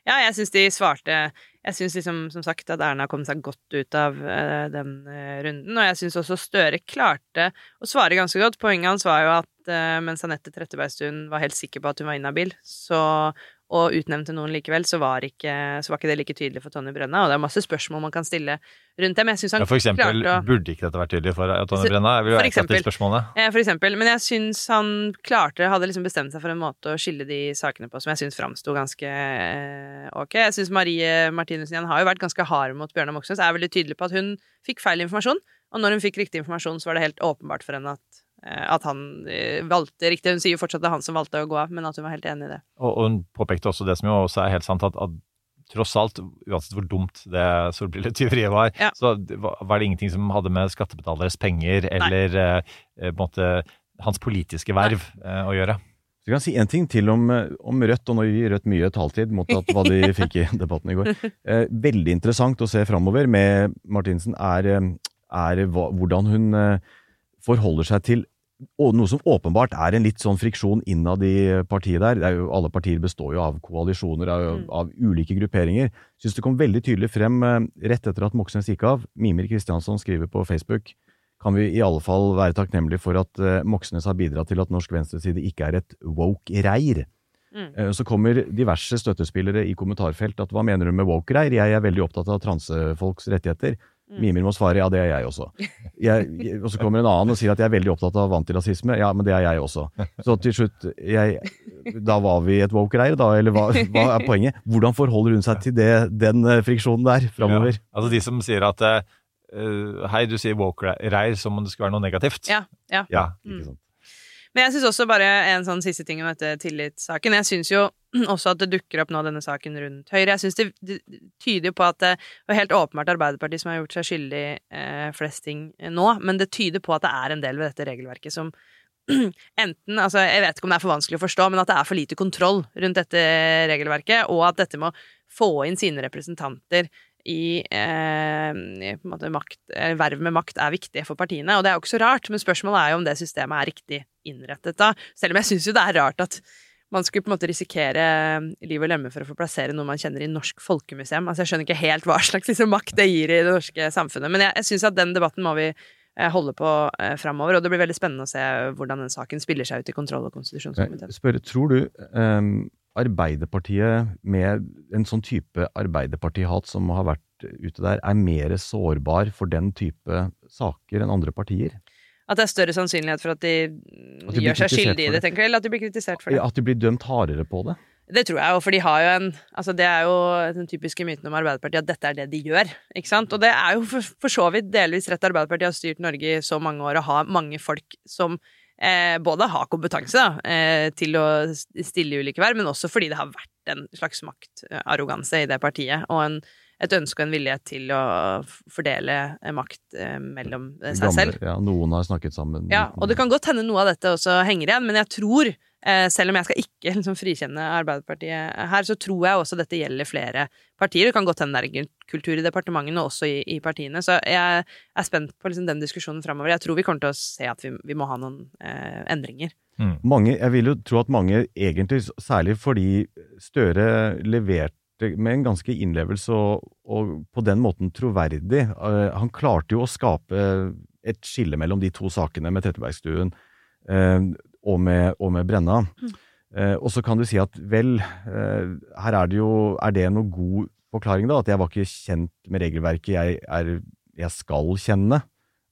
Ja, jeg syns de svarte Jeg syns liksom, som sagt, at Erna kom seg godt ut av uh, den uh, runden. Og jeg syns også Støre klarte å svare ganske godt. Poenget hans var jo at uh, mens Anette Trettebergstuen var helt sikker på at hun var inhabil, så og utnevnte noen likevel, så var, ikke, så var ikke det like tydelig for Tonje Brenna. Og det er masse spørsmål man kan stille rundt det, men jeg syns han Ja, for eksempel, å burde ikke dette vært tydelig for Tonje Så- Brenna? Jeg vil for eksempel. spørsmålene. Eh, For eksempel. Men jeg syns han klarte, hadde liksom bestemt seg for en måte å skille de sakene på som jeg syns framsto ganske eh, ok. Jeg syns Marie Martinussen igjen har jo vært ganske hard mot Bjørnar Moxnes. Er veldig tydelig på at hun fikk feil informasjon, og når hun fikk riktig informasjon, så var det helt åpenbart for henne at, eh, at han eh, valgte riktig. Hun sier jo fortsatt at det er han som valgte å gå av, men at hun var helt enig i det. Og, og hun påpekte også det som jo også er helt sant, at, at tross alt, uansett hvor dumt det solbrilletyveriet var, Ja. så var var det ingenting som hadde med skattebetaleres penger eller eh, eh, måte hans politiske verv eh, å gjøre. Så jeg kan si en ting til om, eh, om Rødt, og nå gir Rødt mye taletid mot at hva de fikk i debatten i går. Eh, veldig interessant å se framover med Martinsen, er, eh, er hvordan hun eh, forholder seg til noe som åpenbart er en litt sånn friksjon innad i partiet der. Det er jo, alle partier består jo av koalisjoner, av, av ulike grupperinger. Syns det kom veldig tydelig frem eh, rett etter at Moxnes gikk av. Mimir Kristiansson skriver på Facebook kan vi i alle fall være takknemlige for at eh, Moxnes har bidratt til at norsk venstreside ikke er et woke-reir. Mm. Så kommer diverse støttespillere i kommentarfelt at hva mener du med woke-reir? Jeg er veldig opptatt av transefolks rettigheter. Mimir må svare ja, det er jeg også. Jeg, jeg, og så kommer en annen og sier at jeg er veldig opptatt av antirasisme. Ja, men det er jeg også. Så til slutt, jeg, da var vi et woke-reir, da? Eller hva, hva er poenget? Hvordan forholder hun seg til det, den eh, friksjonen der framover? Ja. Altså de som sier at eh, hei, du sier woke-reir som om det skulle være noe negativt. Ja, ja. Ja. Ikke sant? Men jeg syns også bare en sånn siste ting om dette tillitssaken. Jeg syns jo også at det dukker opp nå denne saken rundt Høyre. Jeg syns det, det tyder jo på at det var helt åpenbart Arbeiderpartiet som har gjort seg skyldig eh, flest ting nå, men det tyder på at det er en del ved dette regelverket som enten Altså, jeg vet ikke om det er for vanskelig å forstå, men at det er for lite kontroll rundt dette regelverket, og at dette med å få inn sine representanter i, eh, i makt, eh, verv med makt er viktig for partiene. Og det er jo ikke så rart, men spørsmålet er jo om det systemet er riktig innrettet da. Selv om jeg syns jo det er rart at man skulle på en måte risikere liv og lemme for å få plassere noe man kjenner i Norsk Folkemuseum. Altså Jeg skjønner ikke helt hva slags liksom, makt det gir i det norske samfunnet. Men jeg, jeg syns at den debatten må vi eh, holde på eh, framover, og det blir veldig spennende å se hvordan den saken spiller seg ut i kontroll- og konstitusjonskomiteen. Tror du um, Arbeiderpartiet med en sånn type Arbeiderpartihat som har vært ute der, er mer sårbar for den type saker enn andre partier? At det er større sannsynlighet for at de, At de gjør seg skyldige i det, tenker du, eller at de blir kritisert for det? At de blir dømt hardere på det? Det tror jeg for de har jo en Altså, det er jo den typiske myten om Arbeiderpartiet at dette er det de gjør, ikke sant? Og det er jo for, for så vidt delvis rett. Arbeiderpartiet har styrt Norge i så mange år og har mange folk som eh, både har kompetanse da, eh, til å stille i ulike verv, men også fordi det har vært en slags maktarroganse i det partiet, og en, et ønske og en vilje til å fordele eh, makt eh, mellom seg seg selv. Ja, noen har snakket sammen. Ja, og det kan godt hende noe av dette også henger igjen, men jeg tror, eh, selv om jeg skal ikke liksom frikjenne Arbeiderpartiet her, så tror jeg også dette gjelder flere partier. Det kan godt hende det er en kultur i departementene og også i, i partiene. Så jeg er spent på liksom den diskusjonen framover. Jeg tror vi kommer til å se at vi, vi må ha noen eh, endringer. Mange, jeg vil jo tro at mange egentlig, særlig fordi Støre leverte med en ganske innlevelse og, og på den måten troverdig. Eh, han klarte jo å skape et skille mellom de to sakene med Trettebergstuen eh, og, med, og med Brenna. Eh, og så kan du si at vel, her er det jo Er det noe god forklaring, da? At jeg var ikke kjent med regelverket jeg, er, jeg skal kjenne?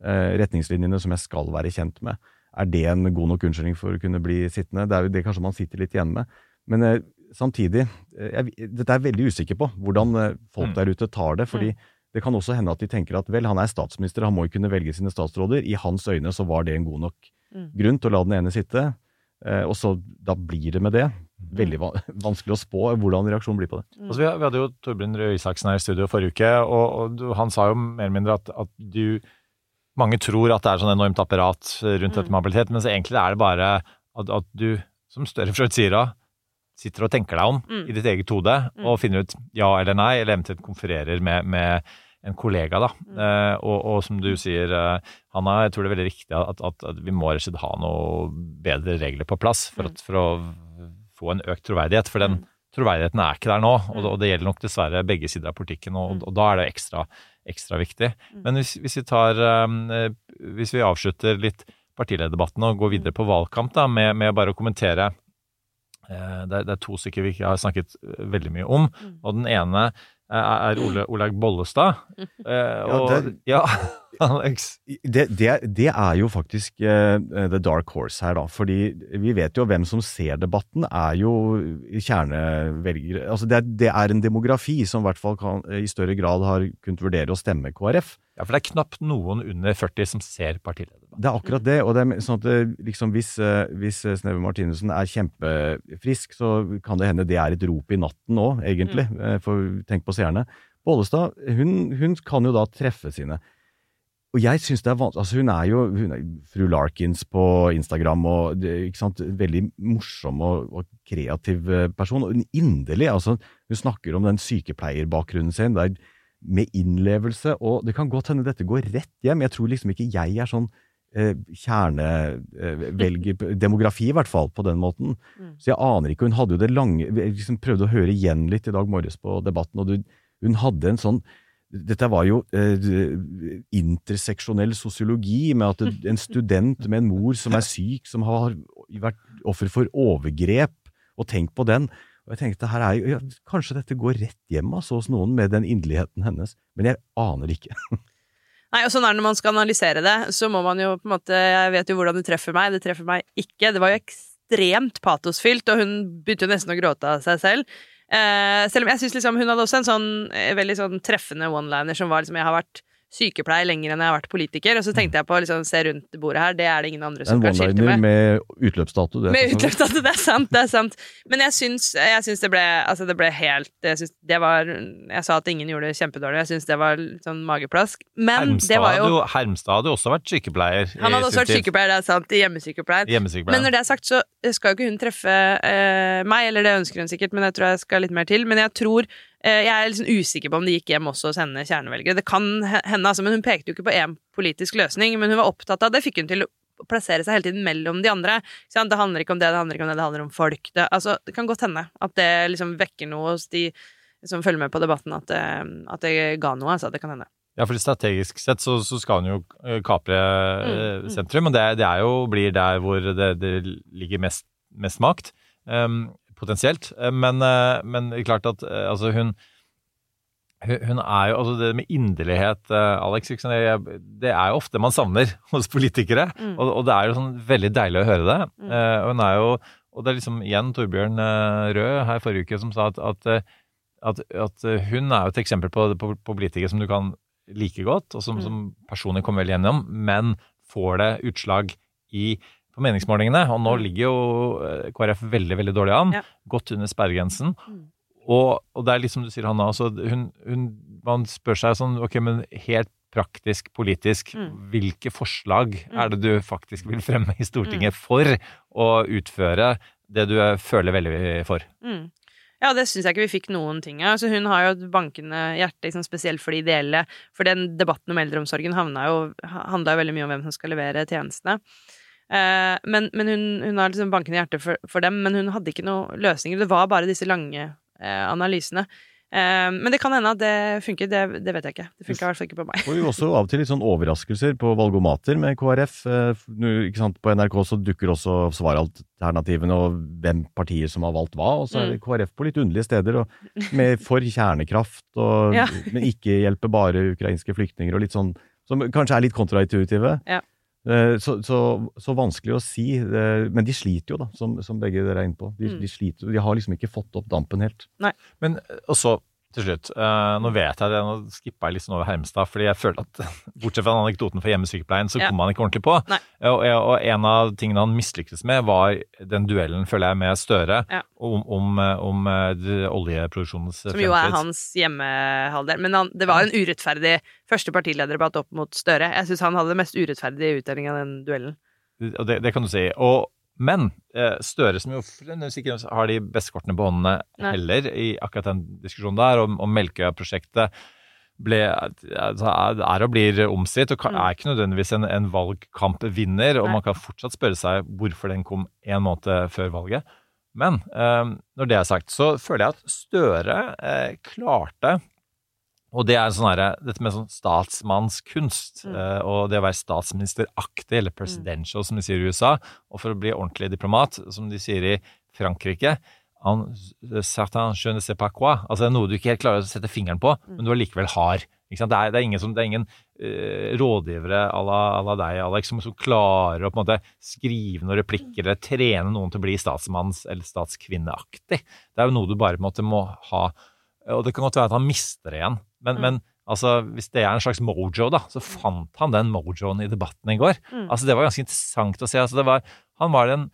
Retningslinjene som jeg skal være kjent med. Er det en god nok unnskyldning for å kunne bli sittende? Det er jo det kanskje man sitter litt igjen med. Men samtidig, eh, jeg, dette er jeg veldig usikker på, hvordan eh, folk Mm. der ute tar det. fordi det kan også hende at de tenker at vel, han er statsminister, han må jo kunne velge sine statsråder. I hans øyne så var det en god nok Mm. grunn til å la den ene sitte. Eh, og så da blir det med det. Veldig vanskelig å spå hvordan reaksjonen blir på det. Mm. Altså, vi, hadde jo Torbjørn Røe Isaksen her i studio forrige uke, og, og han sa jo mer eller mindre at, at du Mange tror at det er sånn enormt apparat rundt dette med habilitet, mens egentlig er det bare at, at du, som Støre vidt sier da, sitter og tenker deg om Mm. i ditt eget hode og finner ut ja eller nei, eller eventuelt konfererer med, med en kollega. da. Eh, og, og som du sier, eh, Hanna, jeg tror det er veldig riktig at, at, at vi må rett og slett ha noe bedre regler på plass for, at, for å få en økt troverdighet. For den troverdigheten er ikke der nå, og, det- og det gjelder nok dessverre begge sider av politikken, og, og da er det ekstra, ekstra viktig. Men hvis, hvis vi tar eh, Hvis vi avslutter litt partilederdebatten og går videre på valgkamp da, med, med bare å kommentere det, er, det er to stykker vi ikke har snakket eh, veldig mye om, og den ene er, er Ole, Olaug Bollestad. Og, ja, det- ja, Alex. Det, det, det er jo faktisk uh, the dark horse her, da. Fordi vi vet jo hvem som ser debatten, er jo kjernevelgere. Altså det, det er en demografi som i hvert fall kan, i større grad har kunnet vurdere å stemme KrF. Ja, for det er knapt noen under 40 som ser partilederdebatt. Det er akkurat det. og det er sånn at det, liksom, Hvis, eh, hvis Sneve Martinussen er kjempefrisk, så kan det hende det er et rop i natten nå, egentlig. Mm. For tenk på seerne. Bollestad hun, hun kan jo da treffe sine. Og jeg synes det er vanskelig altså Hun er jo hun er fru Larkins på Instagram, og ikke sant, veldig morsom og, og kreativ eh, person. Og inderlig, altså Hun snakker om den sykepleierbakgrunnen sin. Det er med innlevelse, og det kan godt hende dette går rett hjem. Jeg tror liksom ikke jeg er sånn eh, kjernevelger Demografi, i hvert fall, på den måten. Så jeg aner ikke. Hun hadde jo det lange Jeg liksom prøvde å høre igjen litt i dag morges på Debatten, og du, hun hadde en sånn dette var jo eh, interseksjonell sosiologi, med at en student med en mor som er syk, som har vært offer for overgrep, og tenk på den. Og jeg tenkte her er jo, ja, Kanskje dette går rett hjem altså, hos noen med den inderligheten hennes, men jeg aner ikke. Nei, og sånn er det når man skal analysere det, så må man jo på en måte Jeg vet jo hvordan det treffer meg, det treffer meg ikke. Det var jo ekstremt patosfylt, og hun begynte jo nesten å gråte av seg selv. Eh, selv om jeg synes liksom hun hadde også en sånn eh, veldig sånn treffende one-liner som var liksom Jeg har vært sykepleier lenger enn jeg har vært politiker, og så tenkte jeg på å liksom se rundt bordet her, det er det ingen andre som En kan skilte one-liner med. med utløpsdato. det Med for utløpsdato, det er sant, det er sant. Men jeg syns, jeg syns det ble Altså, det ble helt Jeg syns det var Jeg sa at ingen gjorde det kjempedårlig, jeg syns det var litt sånn mageplask. Men Hermstad, det var jo Hermstad hadde jo også vært sykepleier. Han hadde også vært sykepleier, det er sant, i hjemmesykepleien. Hjemmesykepleien. Men når det er sagt, så skal jo ikke hun treffe eh, meg, eller det ønsker hun sikkert, men jeg tror jeg skal litt mer til. Men jeg tror Jeg er liksom usikker på om det gikk hjem også hos henne kjernevelgere. Det kan hende, altså, men hun pekte jo ikke på én politisk løsning, men hun var opptatt av det. Fikk hun til å plassere seg hele tiden mellom de andre. Det handler ikke om det, det handler ikke om det, det handler om folk. Det, altså, det kan godt hende at det liksom vekker noe hos de som følger med på debatten, at det, at det ga noe. Altså, det kan hende. Ja, for strategisk sett så, så skal hun jo eh, kapre eh, Mm, mm. sentrum, og det, det er jo, blir der hvor det, det ligger mest, mest makt, em, potensielt. Eh, Men, det men klart at eh, altså hun hun er jo, altså Det med inderlighet, eh, Alex, det er jo ofte man savner hos politikere. Mm. Og, og det er jo sånn veldig deilig å høre det. Mm. Eh, og hun er jo Og det er liksom igjen Torbjørn eh, Røe her forrige uke som sa at, at, eh, at, at eh, hun er jo et eksempel på, på, på politikere som du kan like godt, og som, Mm. som personlig kommer veldig gjennom, men får det utslag i på meningsmålingene. Og nå Mm. ligger jo eh, KrF veldig, veldig dårlig an. Ja. Godt under sperregrensen. Mm. Og, og det er litt som du sier, Hanna, altså, hun, hun, man spør seg sånn, ok, men helt praktisk, politisk, Mm. hvilke forslag Mm. er det du faktisk vil fremme i Stortinget for å utføre det du eh, føler veldig for? Mm. Ja, det syns jeg ikke vi fikk noen ting av. Altså, hun har jo et bankende hjerte, liksom, spesielt for de ideelle. For den debatten om eldreomsorgen handla jo, handla jo veldig mye om hvem som skal levere tjenestene. Eh, men men hun, hun har liksom bankende hjerte for, for dem, men hun hadde ikke noen løsninger. Det var bare disse lange eh, analysene. Eh, men det kan hende at det funker, det, det vet jeg ikke. Det funka i hvert fall ikke på meg. Får jo også av og til litt sånn overraskelser på valgomater med KrF. Eh, ikke sant, På NRK så dukker også svaralternativene og hvem partier som har valgt hva. Og så er det KrF på litt underlige steder, med for kjernekraft, og, Ja. men ikke hjelpe bare ukrainske flyktninger, og litt sånn som kanskje er litt kontraintuitive. Ja. Eh, Så, så, så vanskelig å si. eh, Men de sliter jo, da, som, som begge dere er inne på. De, Mm. de sliter, de har liksom ikke fått opp dampen helt. Men eh, og så til slutt, eh, nå vet jeg det, nå skippa jeg litt sånn over Hermstad, fordi jeg føler at bortsett fra den anekdoten for hjemmesykepleien, så Ja. kom han ikke ordentlig på. Og, og en av tingene han mislyktes med, var den duellen, føler jeg, med Støre Ja. om, om, eh, om oljeproduksjonens fremtid. Som jo er hans hjemmehalvdel. Men han, det var en urettferdig første partilederdebatt opp mot Støre. Jeg syns han hadde det mest urettferdige utdelinga av den duellen. Og det, det kan du si. Og, men eh, Støre, som jo sikkert har de beste kortene på håndene heller, i akkurat den diskusjonen der, om, om Melkøya-prosjektet, altså, er og blir omstridt, og Mm. er ikke nødvendigvis en, en valgkampvinner. Og Nei. man kan fortsatt spørre seg hvorfor den kom en måned før valget. Men eh, når det er sagt, så føler jeg at Støre eh, klarte og det er sånn her, dette med sånn statsmannskunst, Mm. eh, og det å være statsministeraktig, eller presidential, som de sier i USA, og for å bli ordentlig diplomat, som de sier i Frankrike en certain je ne sais pas quoi. Altså det er noe du ikke helt klarer å sette fingeren på, men du allikevel har. Det, er, det, er ingen som, det er ingen uh, rådgivere à la, la deg, Alex, som, som klarer å på en måte skrive noen replikker eller trene noen til å bli statsmanns- eller statskvinneaktig. Det er jo noe du bare på en måte må ha. Og det kan godt være at han mister det igjen, men, Mm. men altså, hvis det er en slags mojo, da, så fant han den mojoen i debatten i går. Mm. Altså, det var ganske interessant å se. Altså, det var, han var den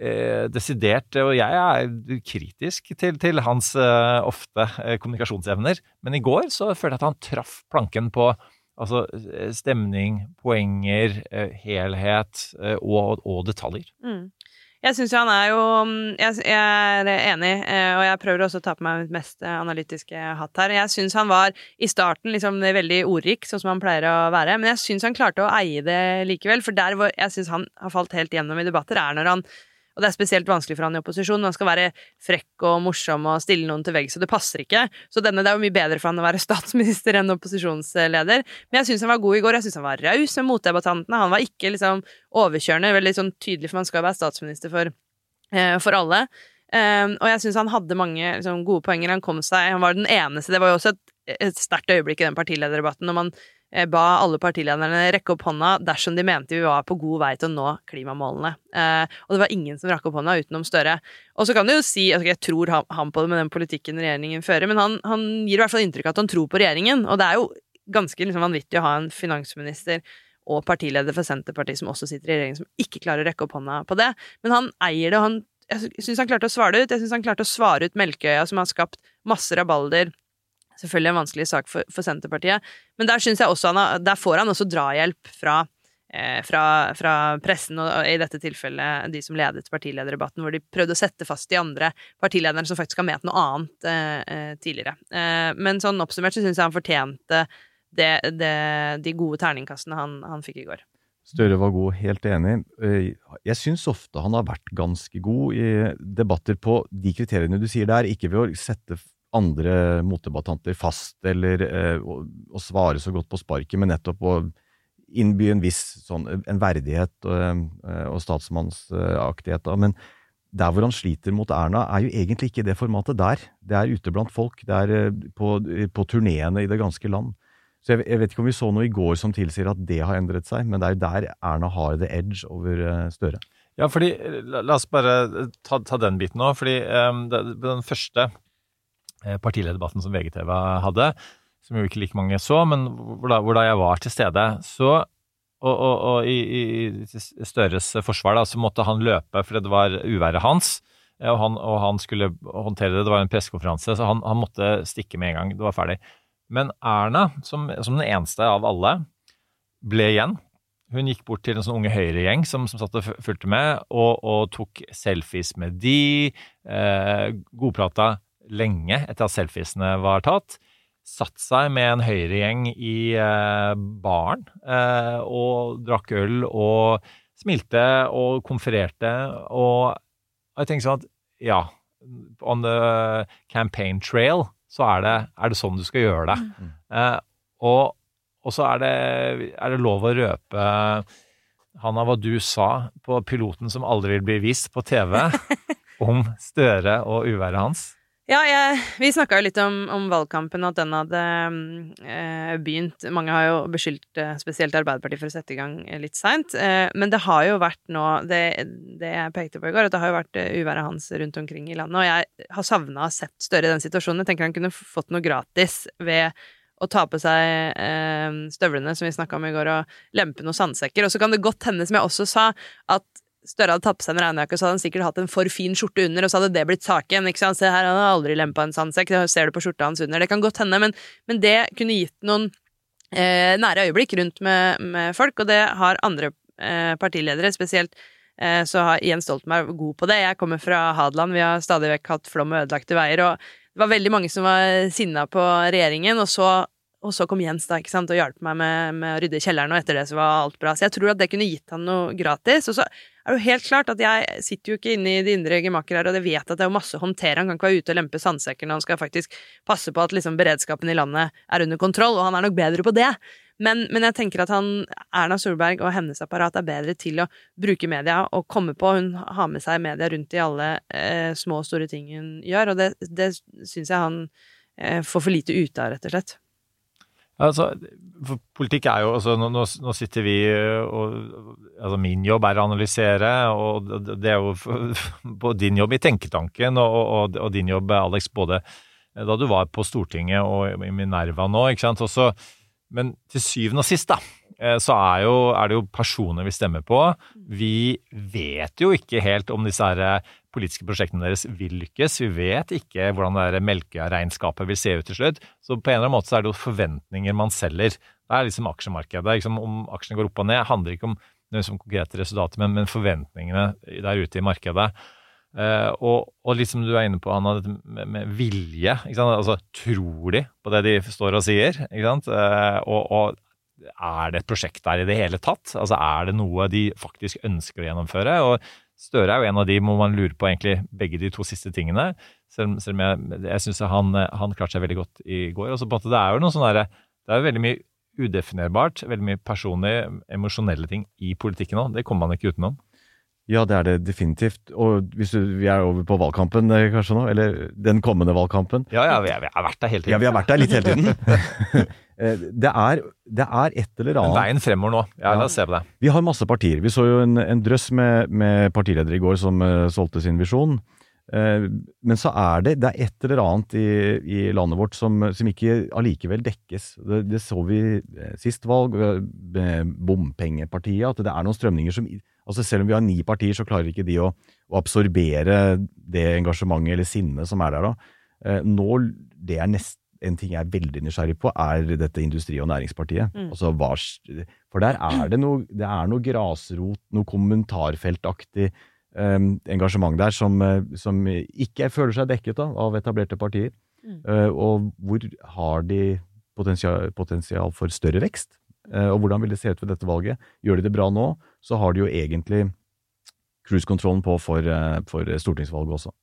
eh, desidert, og jeg er kritisk til, til hans eh, ofte eh, kommunikasjonsevner, men i går så følte jeg at han traff planken på altså, eh, stemning, poenger, eh, helhet eh, og, og detaljer. Mm. Jeg syns jo han er jo mm, Jeg, jeg er enig, eh, og jeg prøver også å ta på meg mitt mest eh, analytiske hatt her. Jeg syns han var i starten liksom veldig ordrik, sånn som han pleier å være, men jeg syns han klarte å eie det likevel. For der hvor jeg syns han har falt helt gjennom i debatter, er når han og det er spesielt vanskelig for han i opposisjon. Han skal være frekk og morsom og stille noen til veggs, og det passer ikke. Så denne, det er jo mye bedre for han å være statsminister enn opposisjonsleder. Men jeg syns han var god i går. Jeg syns han var raus med motdebattantene. Han var ikke liksom overkjørende, veldig sånn tydelig, for man skal jo være statsminister for, eh, for alle. Um, og jeg syns han hadde mange liksom, gode poenger. Han kom seg Han var den eneste. Det var jo også et, et sterkt øyeblikk i den partilederdebatten når man ba alle partilederne rekke opp hånda dersom de mente vi var på god vei til å nå klimamålene. Eh, og det var ingen som rakk opp hånda utenom Støre. Og så kan du jo si altså, Jeg tror han, på det med den politikken regjeringen fører, men han, han gir i hvert fall inntrykk av at han tror på regjeringen. Og det er jo ganske liksom, vanvittig å ha en finansminister og partileder for Senterpartiet som også sitter i regjering, som ikke klarer å rekke opp hånda på det. Men han eier det, og han, jeg syns han klarte å svare det ut. Jeg syns han klarte å svare ut Melkøya, som har skapt masse rabalder. Selvfølgelig en vanskelig sak for, for Senterpartiet, men der han der får han også drahjelp fra, eh, fra, fra pressen, og i dette tilfellet de som ledet partilederdebatten, hvor de prøvde å sette fast de andre partilederne som faktisk har ment noe annet eh, eh, tidligere. Eh, men sånn oppsummert så syns jeg han fortjente det, det, de gode terningkastene han, han fikk i går. Støre var god, helt enig. Eh, Jeg syns ofte han har vært ganske god i debatter på de kriteriene du sier der, ikke ved å sette andre motdebattanter fast eller eh, å, å svare så godt på sparket, men nettopp å innby en viss sånn, en verdighet og, eh, og statsmannsaktighet. Men der hvor han sliter mot Erna, er jo egentlig ikke det formatet der. Det er ute blant folk. Det er eh, på, på turneene i det ganske land. Så jeg, jeg vet ikke om vi så noe i går som tilsier at det har endret seg, men det er jo der Erna har the edge over Støre. Ja, fordi La, la oss bare ta, ta den biten nå. Fordi um, den første partilederdebatten som VGTV hadde, som jo ikke like mange så, men hvor da, hvor da jeg var til stede, så og, og, og i, i Støres forsvar da, så måtte han løpe fordi det var uværet hans. eh, Og han, og han skulle håndtere det. Det var en pressekonferanse, så han, han måtte stikke med en gang. Det var ferdig. Men Erna, som, som den eneste av alle, ble igjen. Hun gikk bort til en sånn unge høyregjeng som, som satt og fulgte med, og, og tok selfies med de. Eh, godprata lenge etter at selfiesene var tatt. Satt seg med en høyregjeng i eh, baren eh, og drakk øl og smilte og konfererte. Og jeg tenker sånn at ja, on the campaign trail så er det, er det sånn du skal gjøre det. Eh, og, og så er det, er det lov å røpe Hanna, hva du sa på piloten som aldri vil bli vist på TV om Støre og uværet hans. Ja, jeg, vi snakka jo litt om, om valgkampen, og at den hadde eh, begynt. Mange har jo beskyldt eh, spesielt Arbeiderpartiet for å sette i gang eh, litt seint. Eh, men det har jo vært nå det, det jeg pekte på i går, at det har jo vært uværet hans rundt omkring i landet. Og jeg har savna å sett Støre i den situasjonen. Jeg tenker han kunne fått noe gratis ved å ta på seg eh, støvlene som vi snakka om i går, og lempe noen sandsekker. Og så kan det godt hende, som jeg også sa, at Støre hadde tatt på seg en regnjakke, så hadde han sikkert hatt en for fin skjorte under, og så hadde det blitt saken. ikke sant? Se her, han har aldri lempa en sandsekk, det ser du på skjorta hans under. Det kan godt hende, men, men det kunne gitt noen eh, nære øyeblikk rundt med, med folk, og det har andre eh, partiledere, spesielt eh, så har Jens Stoltenberg god på det. Jeg kommer fra Hadeland, vi har stadig vekk hatt flom og ødelagte veier, og det var veldig mange som var sinna på regjeringen, og så og så kom Jens da, ikke sant, og hjalp meg med, med å rydde kjelleren, og etter det så var alt bra. Så jeg tror at det kunne gitt han noe gratis. Og så er det jo helt klart at jeg sitter jo ikke inne i de indre gemakker her, og jeg vet at det er masse å håndtere. Han kan ikke være ute og lempe sandsekker når han skal faktisk passe på at liksom beredskapen i landet er under kontroll, og han er nok bedre på det. Men, men jeg tenker at han, Erna Solberg og hennes apparat er bedre til å bruke media og komme på. Hun har med seg media rundt i alle eh, små og store ting hun gjør, og det, det syns jeg han eh, får for lite ut av, rett og slett. Altså, for politikk er jo altså, nå, nå sitter vi og altså Min jobb er å analysere, og det er jo din jobb i Tenketanken og, og, og din jobb, Alex, både da du var på Stortinget og i Minerva nå, ikke sant. Også, men til syvende og sist, da, eh, så er, jo, er det jo personer vi stemmer på. Vi vet jo ikke helt om disse her eh, politiske prosjektene deres vil lykkes. Vi vet ikke hvordan det der Melkøya-regnskapet vil se ut til slutt. Så på en eller annen måte så er det jo forventninger man selger. Det er liksom aksjemarkedet. Liksom, om aksjene går opp og ned, handler ikke om liksom, konkrete resultater, men, men forventningene der ute i markedet. Uh, og, og liksom du er inne på, Anna, dette med, med vilje. Altså, tror de på det de står og sier? Eh, og, og er det et prosjekt der i det hele tatt? Altså, er det noe de faktisk ønsker å gjennomføre? Og Støre er jo en av de må man lure på egentlig begge de to siste tingene. Selv, selv om jeg, jeg syns han, han klarte seg veldig godt i går. Og så på en måte, det er jo noe sånn der, Det er veldig mye udefinerbart, veldig mye personlige, emosjonelle ting i politikken òg. Det kommer man ikke utenom. Ja, det er det definitivt. Og hvis du, vi er over på valgkampen eh, kanskje nå, eller den kommende valgkampen. Ja, ja, vi, vi har vært der hele tiden. Ja, vi har vært der litt hele tiden. Eh, det, er, det er et eller annet Veien fremover nå. Ja, la oss se på det. Vi har masse partier. Vi så jo en, en drøss med, med partiledere i går som uh, solgte sin visjon. Uh, men så er det, det er et eller annet i, i landet vårt som, som ikke allikevel dekkes. Det, det så vi sist valg, bompengepartiet, at det er noen strømninger som altså Selv om vi har ni partier, så klarer ikke de å, å absorbere det engasjementet eller sinnet som er der da. Eh, Nå, det er nest, en ting jeg er veldig nysgjerrig på, er dette Industri- og Næringspartiet. Mm. Altså, hva, for der er det noe, det er noe grasrot, noe kommentarfeltaktig um, engasjement der som, eh, som ikke føler seg dekket da, av etablerte partier. Mm. Uh, og hvor har de potensial, potensial for større vekst? Eh, og hvordan vil det se ut ved dette valget? Gjør de det bra nå, så har de jo egentlig cruise-kontrollen på for, eh, for stortingsvalget også.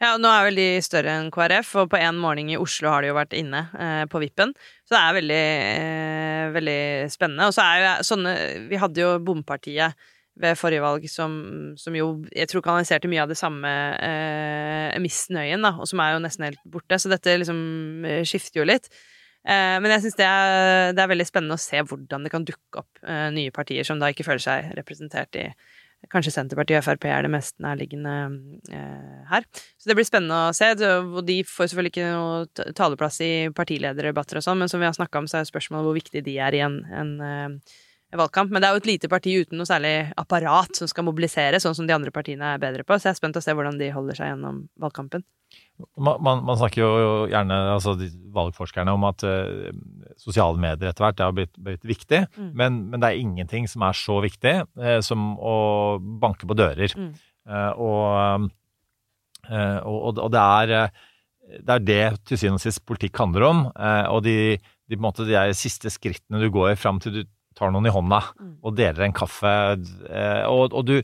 Ja, og nå er vel de større enn KrF, og på en morgen i Oslo har de jo vært inne eh, på vippen. Så det er veldig, eh, veldig spennende. Og så er jo sånne Vi hadde jo Bompartiet ved forrige valg som, som jo jeg tror kanaliserte mye av det samme eh, misnøyen, da, og som er jo nesten helt borte. Så dette liksom eh, skifter jo litt. Eh, men jeg syns det, det er veldig spennende å se hvordan det kan dukke opp eh, nye partier som da ikke føler seg representert i Kanskje Senterpartiet og Frp er det mest nærliggende eh, her. Så det blir spennende å se. Og de får selvfølgelig ikke noe taleplass i partilederdebatter og sånn, men som vi har snakka om, så er spørsmålet hvor viktig de er i en, en valgkamp. Men det er jo et lite parti uten noe særlig apparat som skal mobilisere, sånn som de andre partiene er bedre på. Så jeg er spent å se hvordan de holder seg gjennom valgkampen. Man, man, man snakker jo gjerne, altså de valgforskerne, om at uh, sosiale medier etter hvert har blitt, blitt viktig. Mm. Men, men det er ingenting som er så viktig uh, som å banke på dører. Mm. Uh, og, og, og det er det er det til syvende og sist politikk handler om. Og de, de, måte, de siste skrittene du går i fram til du tar noen i hånda Mm. og deler en kaffe. Og, og du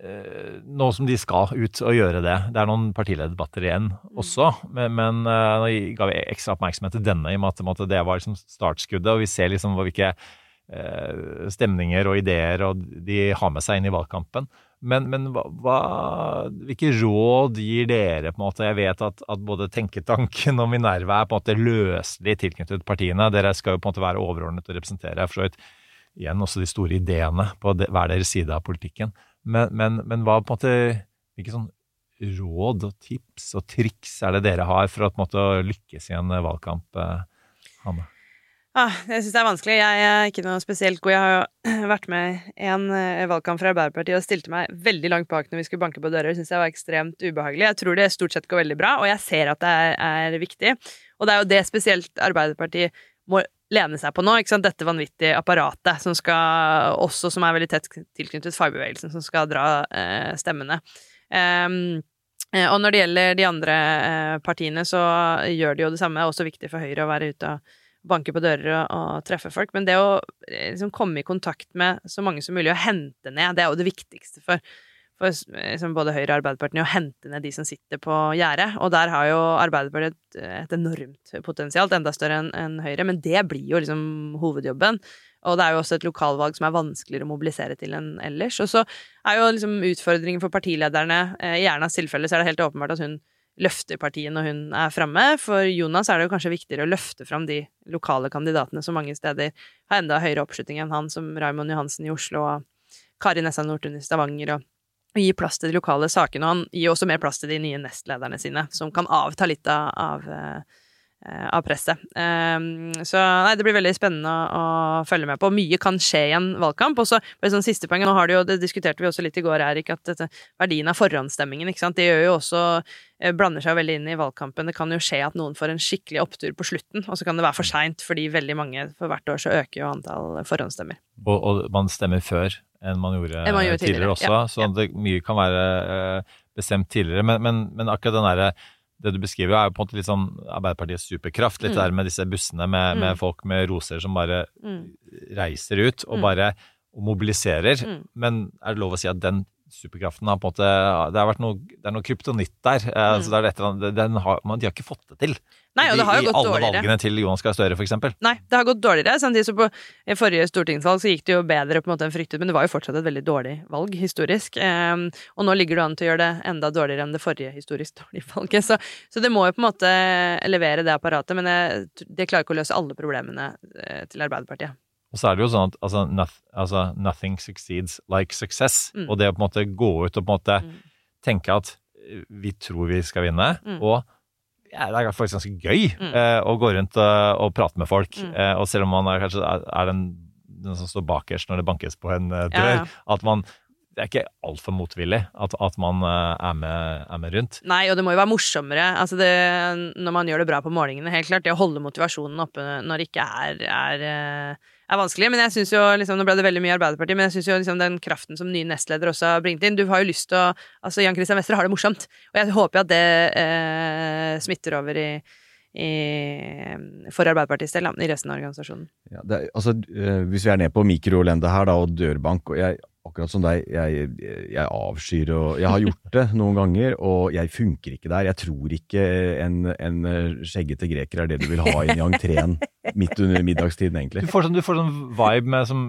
Nå som de skal ut og gjøre det Det er noen partilederdebatter igjen også, men, men eh, nå ga vi ekstra oppmerksomhet til denne i og med at det var liksom startskuddet, og vi ser liksom hvilke eh, stemninger og ideer og de har med seg inn i valgkampen. Men, men hva, hvilke råd gir dere? på en måte? Jeg vet at, at både Tenketanken og Minerva er på en måte løselig tilknyttet partiene. Dere skal jo på en måte være overordnet og representere for så vidt igjen også de store ideene på hver deres side av politikken. Men, men, men hva på en måte hvilke sånn råd og tips og triks er det dere har for å på en måte lykkes i en valgkamp? eh, Hanne? Ah, jeg syns det er vanskelig. Jeg er ikke noe spesielt god. Jeg har jo vært med i en eh, valgkamp fra Arbeiderpartiet og stilte meg veldig langt bak når vi skulle banke på dører. Syns jeg var ekstremt ubehagelig. Jeg tror det stort sett går veldig bra, og jeg ser at det er, er viktig. Og det er jo det spesielt Arbeiderpartiet må lene seg på nå. ikke sant? Dette vanvittige apparatet som skal, også som er veldig tett tilknyttet fagbevegelsen, som skal dra eh, stemmene. Eh, og når det gjelder de andre eh, partiene, så gjør de jo det samme. Det er også viktig for Høyre å være ute og banke på dører og, og treffe folk. Men det å eh, liksom, komme i kontakt med så mange som mulig og hente ned, det er jo det viktigste for, for liksom, både Høyre og Arbeiderpartiet å hente ned de som sitter på gjerdet. Og der har jo Arbeiderpartiet et, et enormt potensial, enda større enn en Høyre. Men det blir jo liksom hovedjobben. Og det er jo også et lokalvalg som er vanskeligere å mobilisere til enn ellers. Og så er jo liksom utfordringen for partilederne eh, I Ernas tilfelle så er det helt åpenbart at hun løfter partiet når hun er framme. For Jonas er det jo kanskje viktigere å løfte fram de lokale kandidatene som mange steder har enda høyere oppslutning enn han, som Raymond Johansen i Oslo og Kari Nessa Nordtun i Stavanger. og gi plass til de lokale sakene, og han gir også mer plass til de nye nestlederne sine, som kan avta litt av, av, eh, presset. Um, så nei, det blir veldig spennende å, å følge med på. Mye kan skje i en valgkamp. Og så sånn siste poeng, nå har det jo, det diskuterte vi også litt i går, Erik, at dette, verdien av forhåndsstemmingen, ikke sant, det gjør jo også eh, blander seg veldig inn i valgkampen. Det kan jo skje at noen får en skikkelig opptur på slutten, og så kan det være for seint, fordi veldig mange for hvert år så øker jo antall forhåndsstemmer. Og, og man stemmer før enn man gjorde, Enn man gjorde tidligere, tidligere, også, så det, mye kan være eh, bestemt tidligere. Men, men, men akkurat den derre det du beskriver, er jo på en måte litt sånn Arbeiderpartiets superkraft. Litt Mm. der med disse bussene med, Mm. med folk med roser som bare Mm. reiser ut og Mm. bare og mobiliserer. Mm. Men er det lov å si at den superkraften har på en måte Det noe, det er noe kryptonitt der. Eh, Mm. så det er et eller annet, har, man, de har ikke fått det til. Nei, og det har jo I, dårligere. I alle valgene til Jonas Gahr Støre, eksempel. Nei, det har gått dårligere. Samtidig som på forrige stortingsvalg så gikk det jo bedre på en måte enn fryktet, men det var jo fortsatt et veldig dårlig valg, historisk. Um, og nå ligger det an til å gjøre det enda dårligere enn det forrige historisk dårlige valget. Så, så det må jo på en måte levere det apparatet, men det klarer ikke å løse alle problemene eh, til Arbeiderpartiet. Og så er det jo sånn at altså, noth, altså, nothing succeeds like success. Mm. Og det å på en måte gå ut og på en måte Mm. tenke at eh, vi tror vi skal vinne, Mm. og ja, det er faktisk ganske gøy Mm. eh, å gå rundt og, og prate med folk. Mm. Eh, og selv om man er, kanskje er, er den, den som står bakerst når det bankes på en eh, dør, Ja, ja. at man det er ikke altfor motvillig at, at man eh, er, med, er med rundt. Nei, og det må jo være morsommere altså det, når man gjør det bra på målingene. Helt klart, Det å holde motivasjonen oppe når det ikke er, er, eh, er vanskelig. Men jeg synes jo, liksom, Nå ble det veldig mye Arbeiderpartiet, men jeg syns jo liksom, den kraften som ny nestleder også har bringt inn Du har jo lyst til å Altså, Jan Christian Vestre har det morsomt, og jeg håper jo at det eh, smitter over i, i for Arbeiderpartiets del, i resten av organisasjonen. Ja, er, altså, eh, hvis vi er ned på mikrolendet her da, og dørbank, og jeg, akkurat som deg, jeg, jeg avskyr og Jeg har gjort det noen ganger, og jeg funker ikke der. Jeg tror ikke en, en skjeggete greker er det du vil ha inn i entreen midt under middagstiden, egentlig. Du får sånn, du får sånn vibe med, som,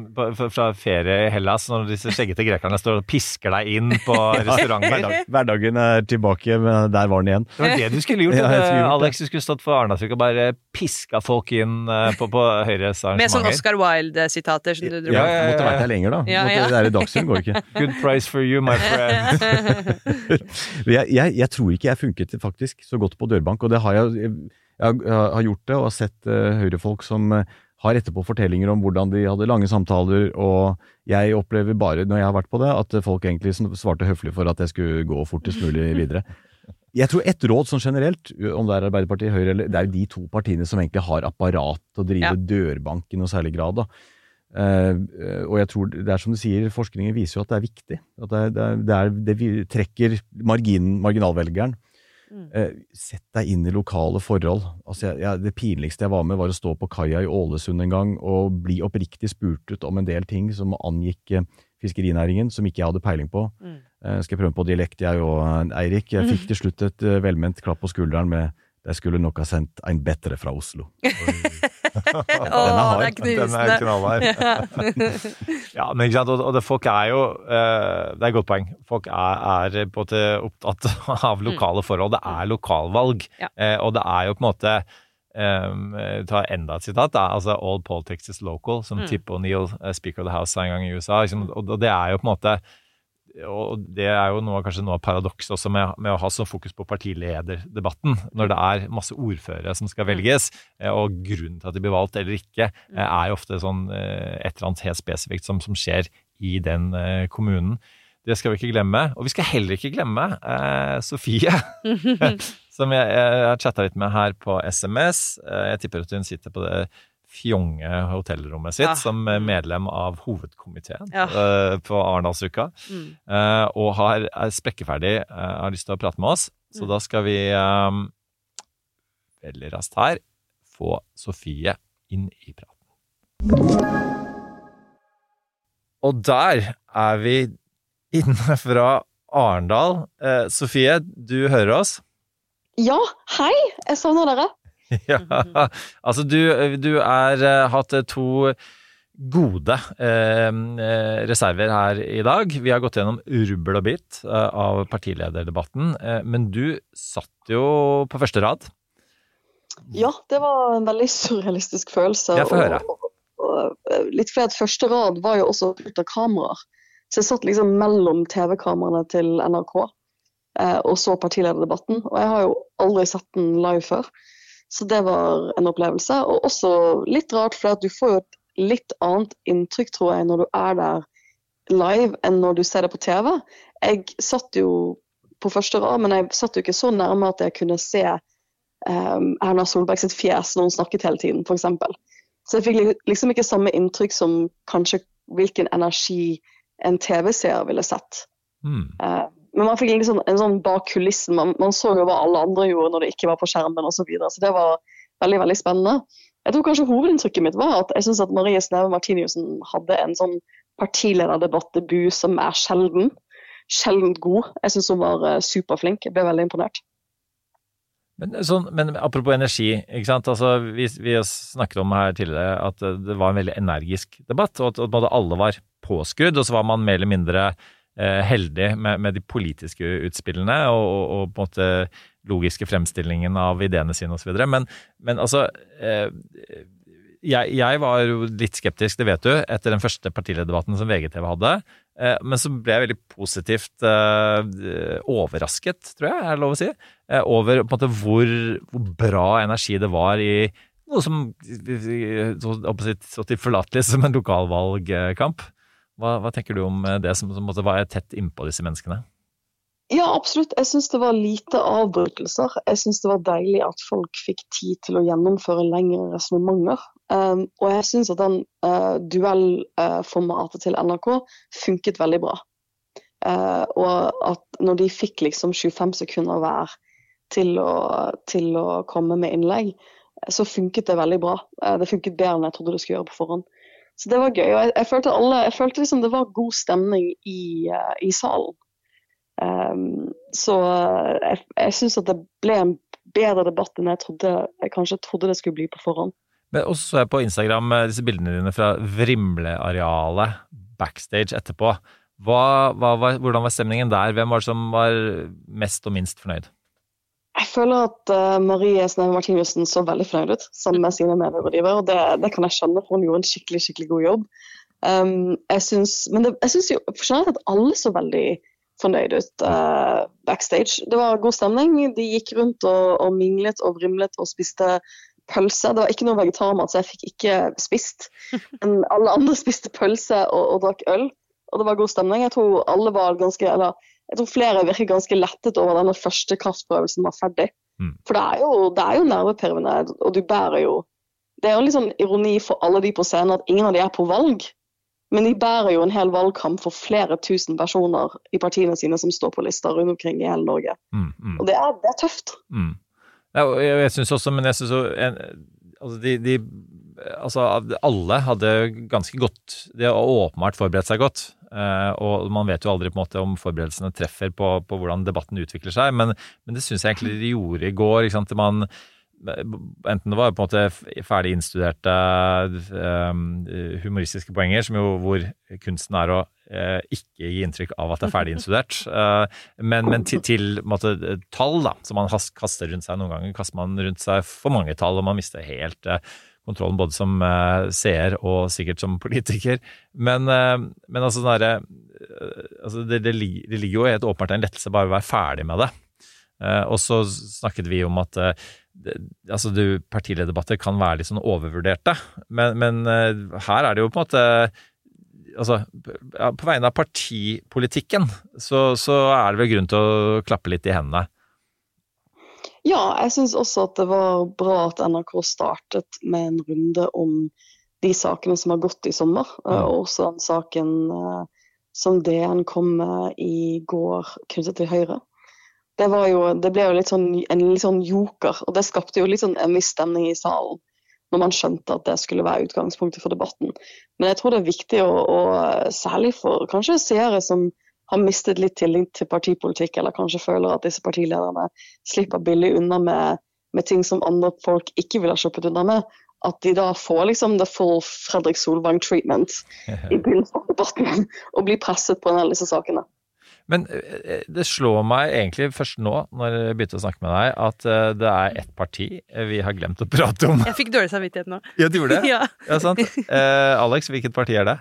fra ferie i Hellas, når disse skjeggete grekerne står og pisker deg inn på restauranten. Hverdag, hverdagen er tilbake, men der var den igjen. Det var det du skulle gjort, Ja, skulle gjort. Alex. Du skulle stått for Arendalsuka og bare piska folk inn eh, på, på Høyres arrangementer. Med sånn Oscar Wilde-sitater som du dro Ja, på. jeg måtte vært her lenger, da. Ja, Måtte. Det er i Dagsrevyen, går ikke. Good price for you, my friend. Jeg, jeg, jeg tror ikke jeg funket faktisk så godt på dørbank, og det har jeg, jeg, har gjort det og har sett uh, høyrefolk som eh, har etterpå fortellinger om hvordan de hadde lange samtaler, og jeg opplever bare når jeg har vært på det, at folk egentlig svarte høflig for at jeg skulle gå fortest mulig videre. Jeg tror ett råd sånn generelt, om det er Arbeiderpartiet, Høyre eller Det er jo de to partiene som egentlig har apparat til å drive Ja. dørbank i noe særlig grad. da. Eh, og jeg tror det er som du sier, forskningen viser jo at det er viktig. At det, det, det, er, det trekker margin, marginalvelgeren. Eh, sett deg inn i lokale forhold. Altså, jeg, jeg, det pinligste jeg var med, var å stå på kaia i Ålesund en gang og bli oppriktig spurt ut om en del ting som angikk eh, fiskerinæringen, som ikke jeg hadde peiling på. Mm. Eh, skal jeg prøve på dialekt, jeg og eh, Eirik. Jeg fikk til slutt et eh, velment klapp på skulderen med 'De skulle nok ha sendt en bedre fra Oslo'. Å, det Den er knusende. Ja, men ikke sant, og, og det, folk er jo uh, Det er et godt poeng. Folk er, er på en måte opptatt av lokale forhold. Det er lokalvalg. Ja. Uh, og det er jo på en måte um, Ta enda et sitat. Da, altså All politics is local, som Mm. Tip O'Neill, uh, speaker of the house, sa en gang i USA. Liksom, og, og det er jo på en måte og det er jo noe, kanskje noe av paradokset også med, med å ha så fokus på partilederdebatten, når det er masse ordførere som skal velges, eh, og grunnen til at de blir valgt eller ikke, eh, er jo ofte sånn eh, et eller annet helt spesifikt som, som skjer i den kommunen. Det skal vi ikke glemme. Og vi skal heller ikke glemme eh, Sofie, som jeg, jeg har chatta litt med her på SMS. Jeg tipper at hun sitter på det fjonge hotellrommet sitt Ja. som eh, medlem av hovedkomiteen Ja. uh, på Arendalsuka. Mm. Uh, og har, er spekkeferdig, uh, har lyst til å prate med oss. Så Mm. da skal vi um, veldig raskt her få Sofie inn i praten. Og der er vi inne fra Arendal. Sofie, du hører oss? Ja, hei! Jeg savner dere. Ja, altså du, du er eh, hatt eh, to gode eh, eh, reserver her i dag. Vi har gått gjennom rubbel og bit eh, av partilederdebatten, eh, men du satt jo på første rad. Ja, det var en veldig surrealistisk følelse. Jeg får høre. Og, og, og, litt fordi at første rad var jo også ut av kameraer. Så jeg satt liksom mellom TV-kameraene til NRK eh, og så partilederdebatten. Og jeg har jo aldri sett den live før. Så det var en opplevelse. Og også litt rart, for du får jo et litt annet inntrykk, tror jeg, når du er der live enn når du ser det på TV. Jeg satt jo på første rad, men jeg satt jo ikke så nærme at jeg kunne se um, Erna Solberg sitt fjes når hun snakket hele tiden, f.eks. Så jeg fikk liksom ikke samme inntrykk som kanskje hvilken energi en TV-seer ville sett. Mm. Eh, men man fikk liksom en sånn bak kulissen. Man, man så jo hva alle andre gjorde når det ikke var på skjermen osv. Så, videre. så det var veldig veldig spennende. Jeg tror kanskje hovedinntrykket mitt var at jeg synes at Marie Sneve Martiniussen hadde en sånn partilederdebattdebut som er sjelden. Sjeldent god. Jeg syns hun var eh, superflink. Jeg ble veldig imponert. Men, sånn, men apropos energi, ikke sant? Altså, vi, vi snakket om her tidligere at eh, det var en veldig energisk debatt, og at, at alle var påskrudd, og så var man mer eller mindre eh, heldig med, med de politiske utspillene og, og, og på en måte logiske fremstillingen av ideene sine osv. Men, men altså eh, jeg, jeg var litt skeptisk, det vet du, etter den første partilederdebatten som VGTV hadde. Eh, Men så ble jeg veldig positivt eh, overrasket, tror jeg er lov å si, eh, over på en måte hvor, hvor bra energi det var i noe som så, så tilforlatelig som en lokalvalgkamp. Hva, hva tenker du om eh, det som, som måtte være tett innpå disse menneskene? Ja, absolutt. Jeg syns det var lite avbrytelser. Jeg syns det var deilig at folk fikk tid til å gjennomføre lengre resonnementer. Um, og jeg syns at den uh, duellformatet til NRK funket veldig bra. Uh, og at når de fikk liksom 25 sekunder hver til å, til å komme med innlegg, så funket det veldig bra. Uh, det funket bedre enn jeg trodde det skulle gjøre på forhånd. Så det var gøy. Og jeg, jeg følte, alle, jeg følte liksom det var god stemning i, uh, i salen. Um, så uh, jeg, jeg syns at det ble en bedre debatt enn jeg, trodde, jeg kanskje trodde det skulle bli på forhånd. Men også så jeg på Instagram eh, disse bildene dine fra Vrimlearealet backstage etterpå. Hva, hva, hvordan var stemningen der? Hvem var det som var mest og minst fornøyd? Jeg føler at uh, Marie Sneve Martinussen så veldig fornøyd ut sammen med sine medrådgivere. og det, det kan jeg skjønne, for hun gjorde en skikkelig skikkelig god jobb. Um, jeg synes, men det, jeg syns generelt at alle så veldig fornøyd ut uh, backstage. Det var god stemning. De gikk rundt og, og minglet og vrimlet og spiste pølse. Det var ikke noe vegetarmat, så jeg fikk ikke spist. Men alle andre spiste pølse og, og drakk øl, og det var god stemning. Jeg tror alle var ganske, eller jeg tror flere virker ganske lettet over denne første kraftprøvelsen var ferdig. Mm. For det er jo, det er jo nervepirrende, og du bærer jo Det er jo litt sånn ironi for alle de på scenen at ingen av de er på valg. Men de bærer jo en hel valgkamp for flere tusen personer i partiene sine som står på lister rundt omkring i hele Norge. Mm, mm. Og det er, det er tøft. Mm. Ja, og jeg, jeg syns også, men jeg syns jo altså de, de Altså, alle hadde ganske godt De har åpenbart forberedt seg godt. Eh, og man vet jo aldri på en måte om forberedelsene treffer på, på hvordan debatten utvikler seg, men, men det syns jeg egentlig de gjorde i går. Ikke sant? Man, enten det var på en måte ferdig innstuderte eh, humoristiske poenger, som jo hvor kunsten er å eh, ikke gi inntrykk av at det er ferdig innstudert, eh, men, men til, til måte, tall da, som man kaster rundt seg. Noen ganger kaster man rundt seg for mange tall, og man mister helt kontrollen både som eh, seer og sikkert som politiker. Men, eh, men altså, sånn derre, eh, altså det, det, det ligger jo helt åpenbart en lettelse bare å være ferdig med det. Og så snakket vi om at altså du, partilederdebatter kan være litt sånn overvurderte, men, men her er det jo på en måte Altså, på vegne av partipolitikken så, så er det vel grunn til å klappe litt i hendene. Ja, jeg syns også at det var bra at NRK startet med en runde om de sakene som har gått i sommer. eh, Og også den saken eh, som DN kom med i går knyttet til Høyre. Det, var jo, det ble jo litt sånn, en litt sånn joker, og det skapte jo litt sånn en viss stemning i salen. Når man skjønte at det skulle være utgangspunktet for debatten. Men jeg tror det er viktig, å, å, særlig for kanskje seere som har mistet litt tillit til partipolitikk, eller kanskje føler at disse partilederne slipper billig unna med, med ting som andre folk ikke ville ha sluppet unna med, at de da får liksom the full Fredrik Solvang-treatment i begynnelsen av debatten, og blir presset på en del av disse sakene. Men eh, det slår meg egentlig først nå, når jeg begynte å snakke med deg, at eh, det er ett parti vi har glemt å prate om. Jeg fikk dårlig samvittighet nå. Ja, du gjorde det? Ja. Ja, sant. Eh, Alex, hvilket parti er det?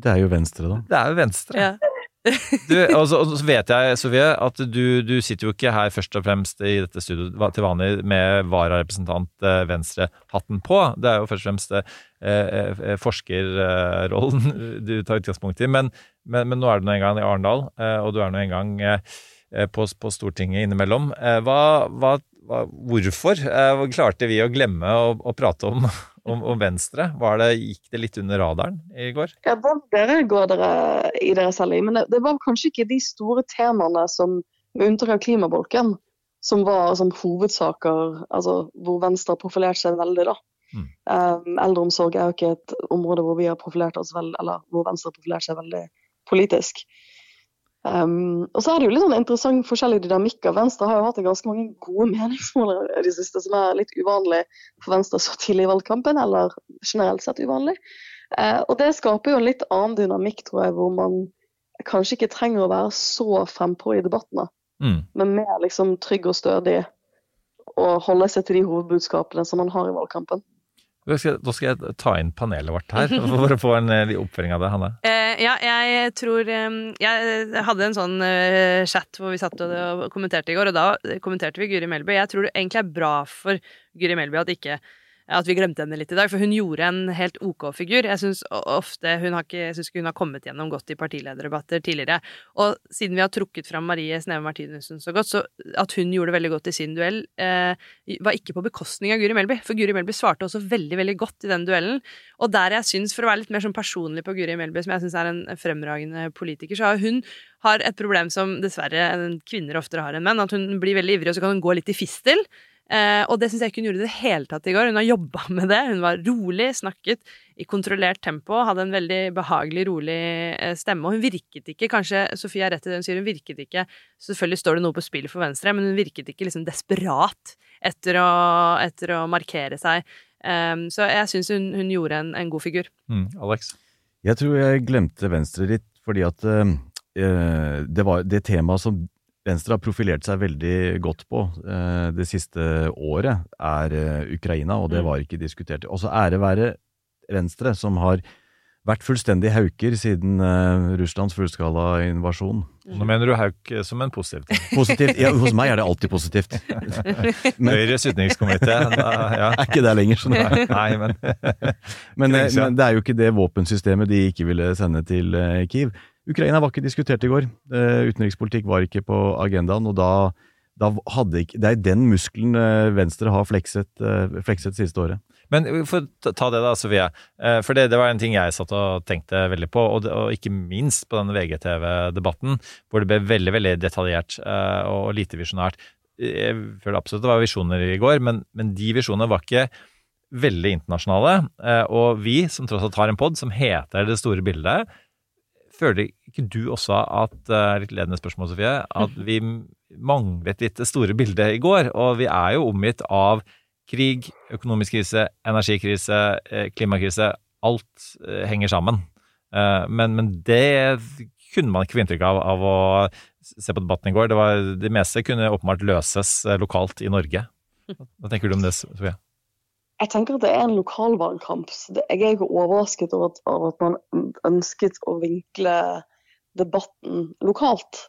Det er jo Venstre, da. Det er jo Venstre. Ja. Du, og, så, og så vet jeg, Sofie, at du, du sitter jo ikke her først og fremst i dette studioet til vanlig med vararepresentant eh, Venstre-hatten på. Det er jo først og fremst eh, eh, forskerrollen du tar utgangspunkt i. Men, men, men nå er du nå en gang i Arendal, eh, og du er nå en gang eh, på, på Stortinget innimellom. Eh, hva, hva, hvorfor eh, klarte vi å glemme å, å prate om, om, om Venstre? Var det, gikk det litt under radaren i går? Ja, dere går dere i dere selv i, men det, det var kanskje ikke de store temaene som, med unntak av klimabolken, som var som hovedsaker, altså hvor Venstre har profilert seg veldig, da. Mm. Um, eldreomsorg er jo ikke et område hvor vi har profilert oss vel, eller hvor Venstre har profilert seg veldig politisk. Um, og så er det jo litt sånn interessant forskjellige dynamikker. Venstre har jo hatt ganske mange gode meningsmålere i det siste, som er litt uvanlig for Venstre så tidlig i valgkampen, eller generelt sett uvanlig. Uh, og det skaper jo en litt annen dynamikk, tror jeg, hvor man kanskje ikke trenger å være så frempå i debattene, Mm. men mer liksom trygg og stødig og holde seg til de hovedbudskapene som man har i valgkampen. Da skal, da skal jeg ta inn panelet vårt her, for å få en oppfølging oppføring av det, Hanne. Eh, ja, jeg tror eh, Jeg hadde en sånn eh, chat hvor vi satt og kommenterte i går, og da kommenterte vi Guri Melby. Jeg tror det egentlig er bra for Guri Melby at ikke at vi glemte henne litt i dag, for hun gjorde en helt OK figur. Jeg syns ofte hun har ikke, jeg synes hun har kommet gjennom godt i partilederdebatter tidligere. Og siden vi har trukket fram Marie Sneve Martinussen så godt, så at hun gjorde det veldig godt i sin duell, eh, var ikke på bekostning av Guri Melby. For Guri Melby svarte også veldig, veldig godt i den duellen. Og der jeg syns, for å være litt mer sånn personlig på Guri Melby, som jeg syns er en fremragende politiker, så har hun har et problem som dessverre kvinner oftere har enn menn, at hun blir veldig ivrig, og så kan hun gå litt i fistel. Eh, og det syns jeg ikke hun gjorde i det hele tatt i går. Hun har jobba med det. Hun var rolig, snakket i kontrollert tempo, hadde en veldig behagelig, rolig eh, stemme. Og hun virket ikke, kanskje Sofie er rett i det hun sier, hun virket ikke Selvfølgelig står det noe på spill for Venstre, men hun virket ikke liksom desperat etter å, etter å markere seg Eh, så jeg syns hun, hun gjorde en, en god figur. Mm, Alex? Jeg tror jeg glemte Venstre litt, fordi at eh, det var det temaet som Venstre har profilert seg veldig godt på eh, det siste året, er eh, Ukraina, og det Mm. var ikke diskutert. Også ære være Venstre, som har vært fullstendig hauker siden eh, Russlands fullskala invasjon. Nå mener du Hauk som en positiv ting. Positivt? Ja, hos meg er det alltid positivt. Men- Høyres utenrikskomité. Ja. Er ikke der lenger, sånn. Nei, men Men, eh, men det er jo ikke det våpensystemet de ikke ville sende til eh, Kiev. Ukraina var ikke diskutert i går. Eh, Utenrikspolitikk var ikke på agendaen, og da, da hadde ikke Det er den muskelen eh, Venstre har flekset, eh, flekset siste året. Men for å ta det da, Sofie. For det, det var en ting jeg satt og tenkte veldig på, og, det, og ikke minst på denne VGTV-debatten, hvor det ble veldig veldig detaljert og lite visjonært. Jeg føler absolutt det var visjoner i går, men, men de visjonene var ikke veldig internasjonale. Og vi, som tross alt har en pod som heter Det store bildet, føler ikke du også at eh, litt ledende spørsmål, Sofie, at vi manglet litt det store bildet i går? Og vi er jo omgitt av krig, økonomisk krise, energikrise, eh, klimakrise. Alt eh, henger sammen. Men, men det kunne man ikke få inntrykk av av å se på debatten i går. Det, var, det meste kunne åpenbart løses lokalt i Norge. Hva tenker du om det, Sofie? Jeg tenker at det er en lokalvalgkamp. så det- Jeg er ikke overrasket over at, over at man ønsket å vinkle debatten lokalt.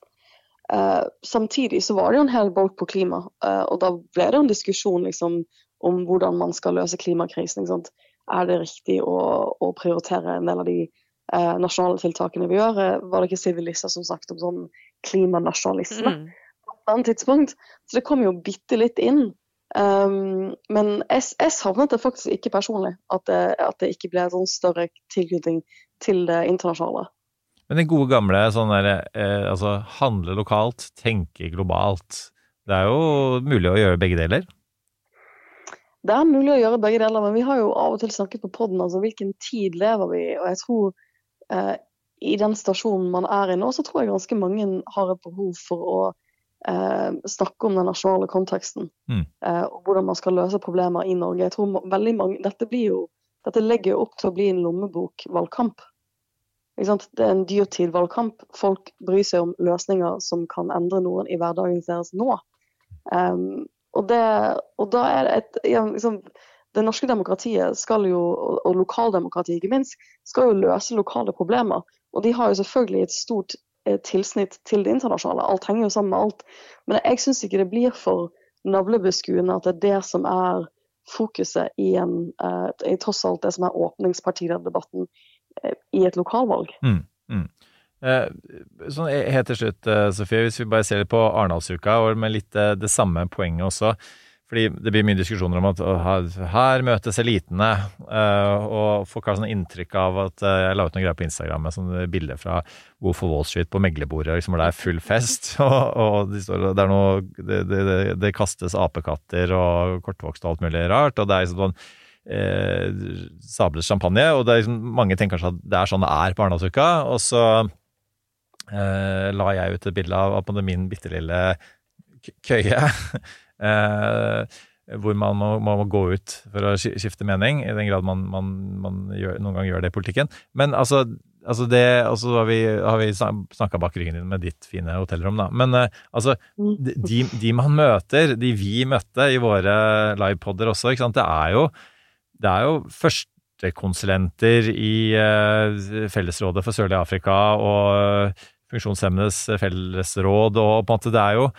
Eh, samtidig så var det jo en hel bolk på klima, eh, og da ble det jo en diskusjon liksom, om hvordan man skal løse klimakrisen. Er det riktig å, å prioritere en del av de eh, nasjonale tiltakene vi gjør? Eh, Var det ikke Sylvi Listhaug som snakket om sånn klimanasjonalisme? Mm. på et annet tidspunkt. Så det kom jo bitte litt inn. Um, men jeg, jeg savnet det faktisk ikke personlig, at det, at det ikke ble en sånn større tilknytning til det internasjonale. Men den gode gamle sånn der, eh, altså handle lokalt, tenke globalt. Det er jo mulig å gjøre begge deler. Det er mulig å gjøre begge deler, men vi har jo av og til snakket på podden, altså hvilken tid lever vi i? Og jeg tror eh, i den stasjonen man er i nå, så tror jeg ganske mange har et behov for å eh, snakke om den nasjonale konteksten. Mm. Eh, og hvordan man skal løse problemer i Norge. Jeg tror veldig mange, Dette, blir jo, dette legger jo opp til å bli en lommebokvalgkamp. Det er en dyrtid-valgkamp. Folk bryr seg om løsninger som kan endre noen i hverdagen deres nå. Um, og, det, og da er det et ja, liksom, Det norske demokratiet skal jo, og, lokaldemokratiet ikke minst, skal jo løse lokale problemer. Og de har jo selvfølgelig et stort tilsnitt til det internasjonale. Alt henger jo sammen med alt. Men jeg syns ikke det blir for navlebeskuende at det er det som er fokuset i, en, eh, i tross alt det som er åpningspartidebatten eh, i et lokalvalg. Mm, mm. Eh, sånn helt til slutt, eh, Sofie, hvis vi bare ser litt på Arendalsuka, og med litt eh, det samme poenget også. Fordi det blir mye diskusjoner om at her, her møtes elitene, Uh, og folk har sånn inntrykk av at uh, Jeg la ut noen greier på Instagram med sånne bilder fra Wolf of Wall Street på meglerbordet, liksom, hvor det er full fest. Og, og de står, det, noe, det, det, det, kastes apekatter og kortvokst og alt mulig rart. og det er liksom sånn eh, sables champagne, og det er liksom, mange tenker kanskje at det er sånn det er på Arendalsuka. Og så eh, la jeg ut et bilde av, av på min bitte lille køye. Eh, hvor man må, må, gå ut for å skifte mening, i den grad man, man, man gjør, noen gang gjør det i politikken. Men altså, altså det Og så har vi, har vi snakka bak ryggen din med ditt fine hotellrom, da. Men eh, altså, de, de man møter, de vi møtte i våre livepoder også, ikke sant, det er jo, det er jo førstekonsulenter i uh, Fellesrådet for Sørlige Afrika og Funksjonshemmedes Fellesråd, og på en måte det er jo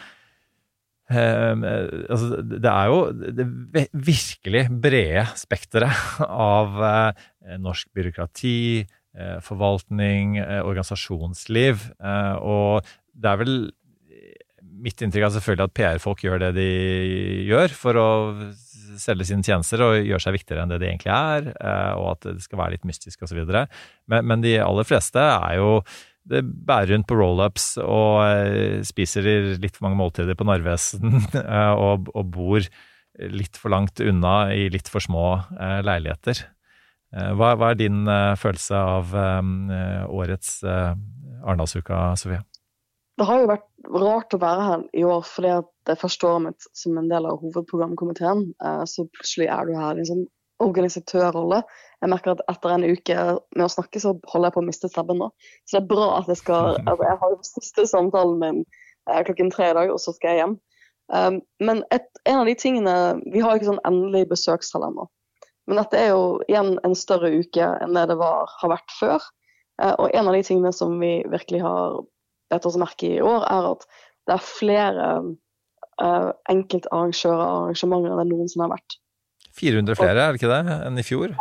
altså, det er jo det virkelig brede spekteret av eh, norsk byråkrati, eh, forvaltning, eh, organisasjonsliv. Eh, og det er vel mitt inntrykk er selvfølgelig at PR-folk gjør det de gjør for å selge sine tjenester og gjøre seg viktigere enn det de egentlig er, eh, og at det skal være litt mystisk osv. Men, men de aller fleste er jo det bærer rundt på roll-ups og eh, spiser litt for mange måltider på Narvesen eh, og, og bor litt for langt unna i litt for små eh, leiligheter. Hva, hva er din følelse av årets Arendalsuka, Sofie? Det har jo vært rart å være her i år, fordi det er første året mitt som en del av hovedprogramkomiteen. Så plutselig er du her sånn organisatørrolle. Jeg merker at etter en uke med å snakke, så holder jeg på å miste stemmen nå. Så det er bra at jeg skal altså Jeg har jo siste samtalen min eh, klokken tre i dag, og så skal jeg hjem. Um, men et, en av de tingene Vi har ikke sånn endelig besøkstall ennå. Men dette er jo igjen en større uke enn det det var, har vært før. Uh, og en av de tingene som vi virkelig har bedt oss merke i i år, er at det er flere uh, enkeltarrangører og arrangementer enn det noensinne har vært. 400 flere, er det ikke det, enn i fjor?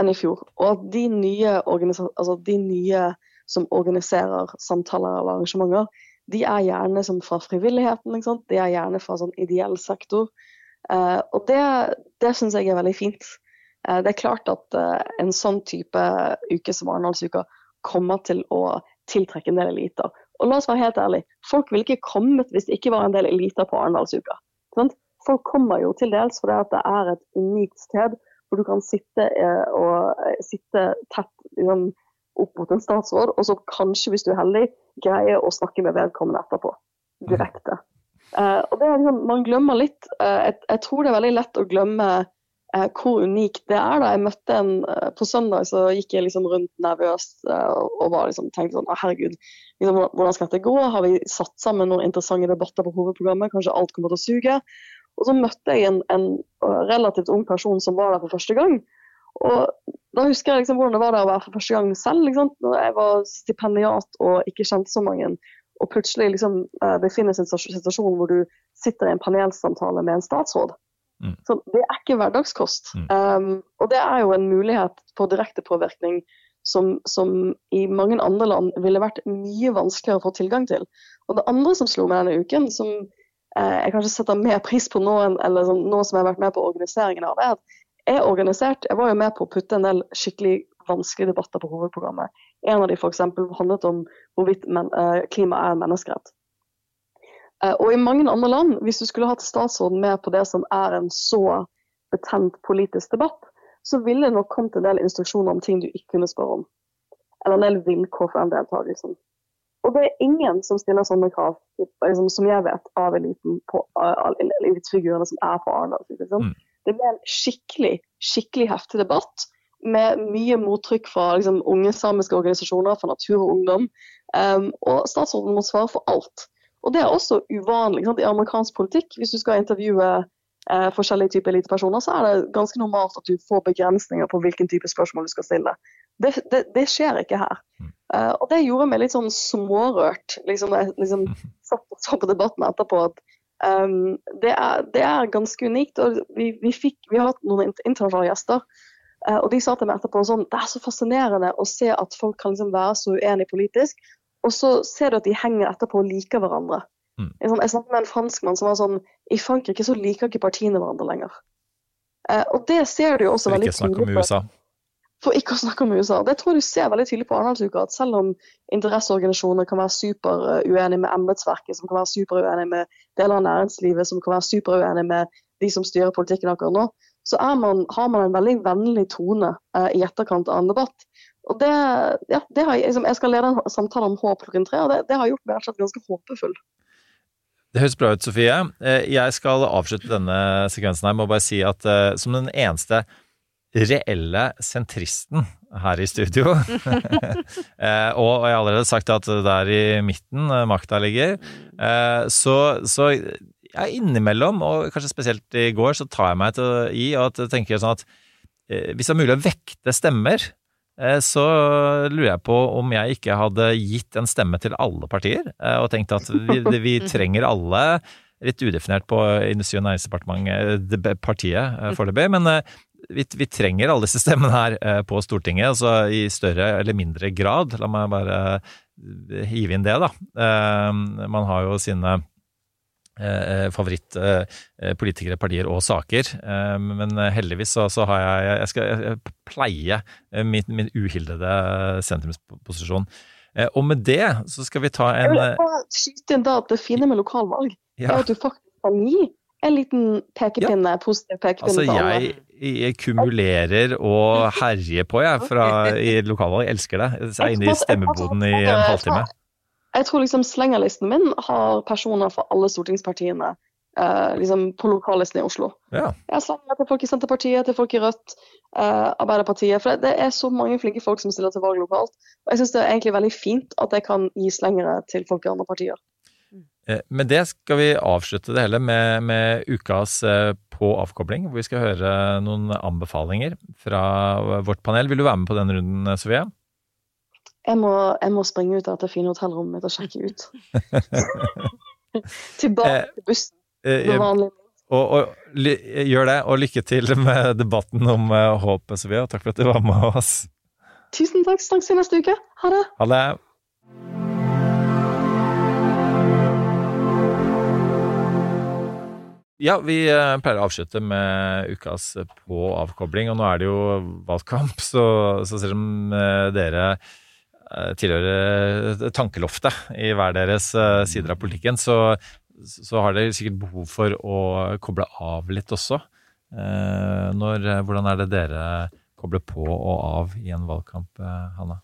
Enn i fjor. Og at de nye, altså de nye som organiserer samtaler eller arrangementer, de er gjerne som fra frivilligheten. De er gjerne fra sånn ideell sektor. Eh, og det, det syns jeg er veldig fint. Eh, det er klart at eh, en sånn type uke som Arendalsuka kommer til å tiltrekke en del eliter. Og la oss være helt ærlig, folk ville ikke kommet hvis det ikke var en del eliter på Arendalsuka. Folk kommer jo til dels fordi at det er et unikt sted hvor du kan sitte, og, sitte tett liksom, opp mot en statsråd, og så kanskje, hvis du er heldig, greie å snakke med vedkommende etterpå. Direkte. Uh, og det er liksom, Man glemmer litt. Uh, jeg, jeg, tror det er veldig lett å glemme uh, hvor unikt det er. da. Jeg møtte en På søndag så gikk jeg liksom rundt nervøs og var liksom, tenkte sånn herregud, liksom, hvordan skal dette gå? Har vi satt sammen noen interessante debatter på hovedprogrammet? Kanskje alt kommer til å suge? Og så møtte jeg en, en relativt ung person som var der for første gang. Og da husker jeg liksom hvordan det var der å være for første gang selv. Liksom. Når jeg var stipendiat og ikke kjente så mange. Og plutselig liksom, uh, befinner seg i en situasjon hvor du sitter i en panelsamtale med en statsråd. Mm. Så Det er ikke hverdagskost. Mm. Um, og det er jo en mulighet for direktepåvirkning som, som i mange andre land ville vært mye vanskeligere å få tilgang til. Og det andre som slo meg denne uken, som uh, jeg kanskje setter mer pris på nå eller sånn, som jeg har vært med på organiseringen av, det at er organisert. Jeg var jo med på å putte en del skikkelig vanskelige debatter på hovedprogrammet. En av de f.eks. handlet om hvorvidt men, uh, klima er en menneskerett. Uh, og i mange andre land, hvis du skulle hatt statsråden med på det som er en så betent politisk debatt, så ville det nok kommet en del instruksjoner om ting du ikke kunne spørre om. Eller en del vilkår for den deltakelsen. Og det er ingen som stiller sånne krav, liksom, som jeg vet, av eliten på elitefigurene som er på Arendal. Liksom. Mm. Det ble en skikkelig, skikkelig heftig debatt med mye mottrykk fra liksom, unge samiske organisasjoner, fra Natur og Ungdom. Um, og statsråden må svare for alt. Og det er også uvanlig sant, i amerikansk politikk. Hvis du skal intervjue eh, forskjellige typer elitepersoner, så er det ganske normalt at du får begrensninger på hvilken type spørsmål du skal stille. Det, det, det skjer ikke her. Uh, og det gjorde meg litt sånn smårørt. Liksom, jeg liksom, satt og så på debatten etterpå at Um, det, er, det, er, ganske unikt. og Vi, vi, fikk, vi har hatt noen internasjonale gjester, uh, og de sa til meg etterpå sånn Det er så fascinerende å se at folk kan liksom være så uenige politisk, og så ser du at de henger etterpå og liker hverandre. Mm. Jeg, sånn, jeg snakket med en franskmann som var sånn I Frankrike så liker ikke partiene hverandre lenger. Uh, og det ser du jo også veldig tydelig på. Ikke snakk om USA. For ikke å snakke om USA. Det tror jeg du ser veldig tydelig på Arendalsuka, at selv om interesseorganisasjoner kan være superuenige med embetsverket, som kan være superuenige med deler av næringslivet, som kan være superuenige med de som styrer politikken akkurat nå, så man, har man en veldig vennlig tone eh, i etterkant av en debatt. Og det, ja, det har, liksom, Jeg skal lede en samtale om håp klokken tre, og det, det har gjort meg slett ganske håpefull. Det høres bra ut, Sofie. Eh, jeg skal avslutte denne sekvensen her med å bare si at uh, som den eneste reelle sentristen her i studio. eh, og jeg har allerede sagt at det er i midten eh, makta ligger. Eh, så, så ja, innimellom, og kanskje spesielt i går, så tar jeg meg til i jeg tenker sånn at hvis det er mulig å vekte stemmer, så lurer jeg på om jeg ikke hadde gitt en stemme til alle partier, og tenkt at vi, vi trenger alle litt udefinert på Industri- og næringsdepartementet, partiet foreløpig, men vi, vi, trenger alle disse stemmene her eh, på Stortinget, altså i større eller mindre grad. La meg bare eh, hive inn det, da. Eh, man har jo sine favorittpolitikere, partier og saker. Men heldigvis så, så har jeg Jeg skal pleie min, min uhildede sentrumsposisjon. Og med det så skal vi ta en Jeg vil bare skyte inn da at det fine med lokalvalg ja. er at du faktisk kan gi en liten pekepinne, ja. positiv pekepinne. Altså, jeg, jeg kumulerer og herjer på, jeg, fra, i lokalvalg. Jeg elsker det. Jeg er inne i stemmeboden i en halvtime. Jeg tror liksom slengerlisten min har personer fra alle stortingspartiene eh, liksom på lokallisten i Oslo. Ja. Jeg slenger til folk i Senterpartiet, til folk i Rødt, eh, Arbeiderpartiet. For det, det er så mange flinke folk som stiller til valg lokalt. Og jeg syns det er egentlig veldig fint at jeg kan gi slengere til folk i andre partier. Eh, Med det skal vi avslutte det hele med, med ukas eh, på avkobling, hvor vi skal høre noen anbefalinger fra vårt panel. Vil du være med på den runden, eh, Sofie? Jeg må, jeg må springe ut av dette fine hotellrommet mitt og sjekke ut. Tilbake til bussen. som vanlig og, og gjør det, og lykke til med debatten om håpet, håp, Sofie, og takk for at du var med oss. Tusen takk. Snakkes neste uke. Ha det. Ha det. Ja, vi eh, pleier å avslutte med ukas på avkobling, og nå er det jo valgkamp, så, så selv om eh, dere eh, tilhører tankeloftet i hver deres eh, sider av politikken, så, så har dere sikkert behov for å koble av litt også. Eh, Når, hvordan er det dere kobler på og av i en valgkamp, eh, Hanna?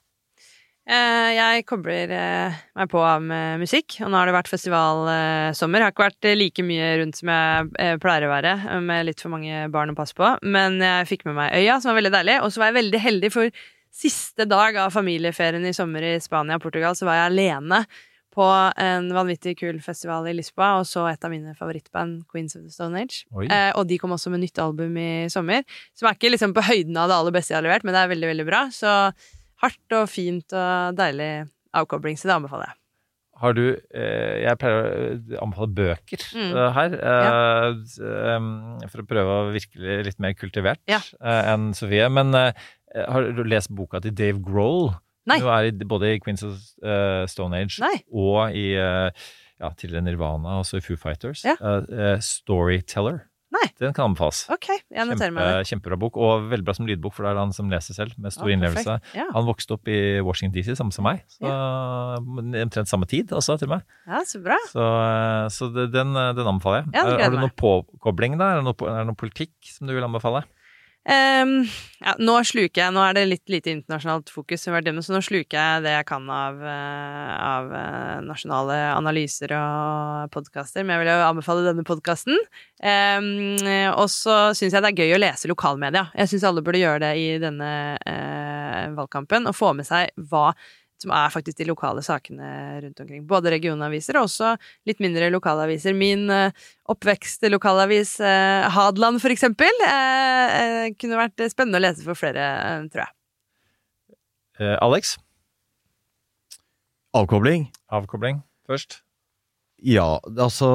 Eh, jeg kobler eh, meg på med musikk, og nå har det vært festivalsommer. Har ikke vært eh, like mye rundt som jeg eh, pleier å være, eh, med litt for mange barn å passe på. Men jeg fikk med meg Øya, som var veldig deilig. Og så var jeg veldig heldig, for siste dag av familieferien i sommer i Spania og Portugal, så var jeg alene på en vanvittig kul festival i Lisboa, og så et av mine favorittband, Queens of the Stone Age. Eh, og de kom også med nytt album i sommer, som er ikke liksom på høyden av det aller beste jeg har levert, men det er veldig, veldig bra. Så hardt og fint og deilig avkobling, så det anbefaler jeg. Har du eh, Jeg pleier å eh, anbefale bøker Mm. eh, her. eh, ja. em, for å prøve å virke litt mer kultivert Ja. eh, enn Sofie. Men eh, har du lest boka til Dave Grohl? Nei. Du er i, både i Queens of eh, Stone Age Nei. og i eh, ja, tidligere Nirvana, også i Foo Fighters. Ja. Uh, uh, Storyteller. Nei. Den kan anbefales. Okay, jeg noterer meg det. Kjempebra bok, og veldig bra som lydbok, for det er han som leser selv, med stor ah, innlevelse. Ja. Han vokste opp i Washington DC, samme som meg. Så Omtrent samme tid også, til meg. Ja, så bra. Så, eh, så den, den anbefaler jeg. Ja, har du noen noe påkobling da? Er det noe, er det noe politikk som du vil anbefale? Ehm, ja, nå sluker jeg Nå er det litt lite internasjonalt fokus, så nå sluker jeg det jeg kan av, eh, av eh, nasjonale analyser og podkaster. Men jeg vil jo anbefale denne podkasten. og så syns jeg det er gøy å lese lokalmedia. Jeg syns alle burde gjøre det i denne uh, valgkampen, og få med seg hva som er faktisk de lokale sakene rundt omkring. Både regionaviser og også litt mindre lokalaviser. Min eh, oppvekst lokalavis eh, Hadeland, for eksempel, eh, kunne vært spennende å lese for flere, eh, tror jeg. Eh, Alex? Avkobling? Avkobling først. Ja, altså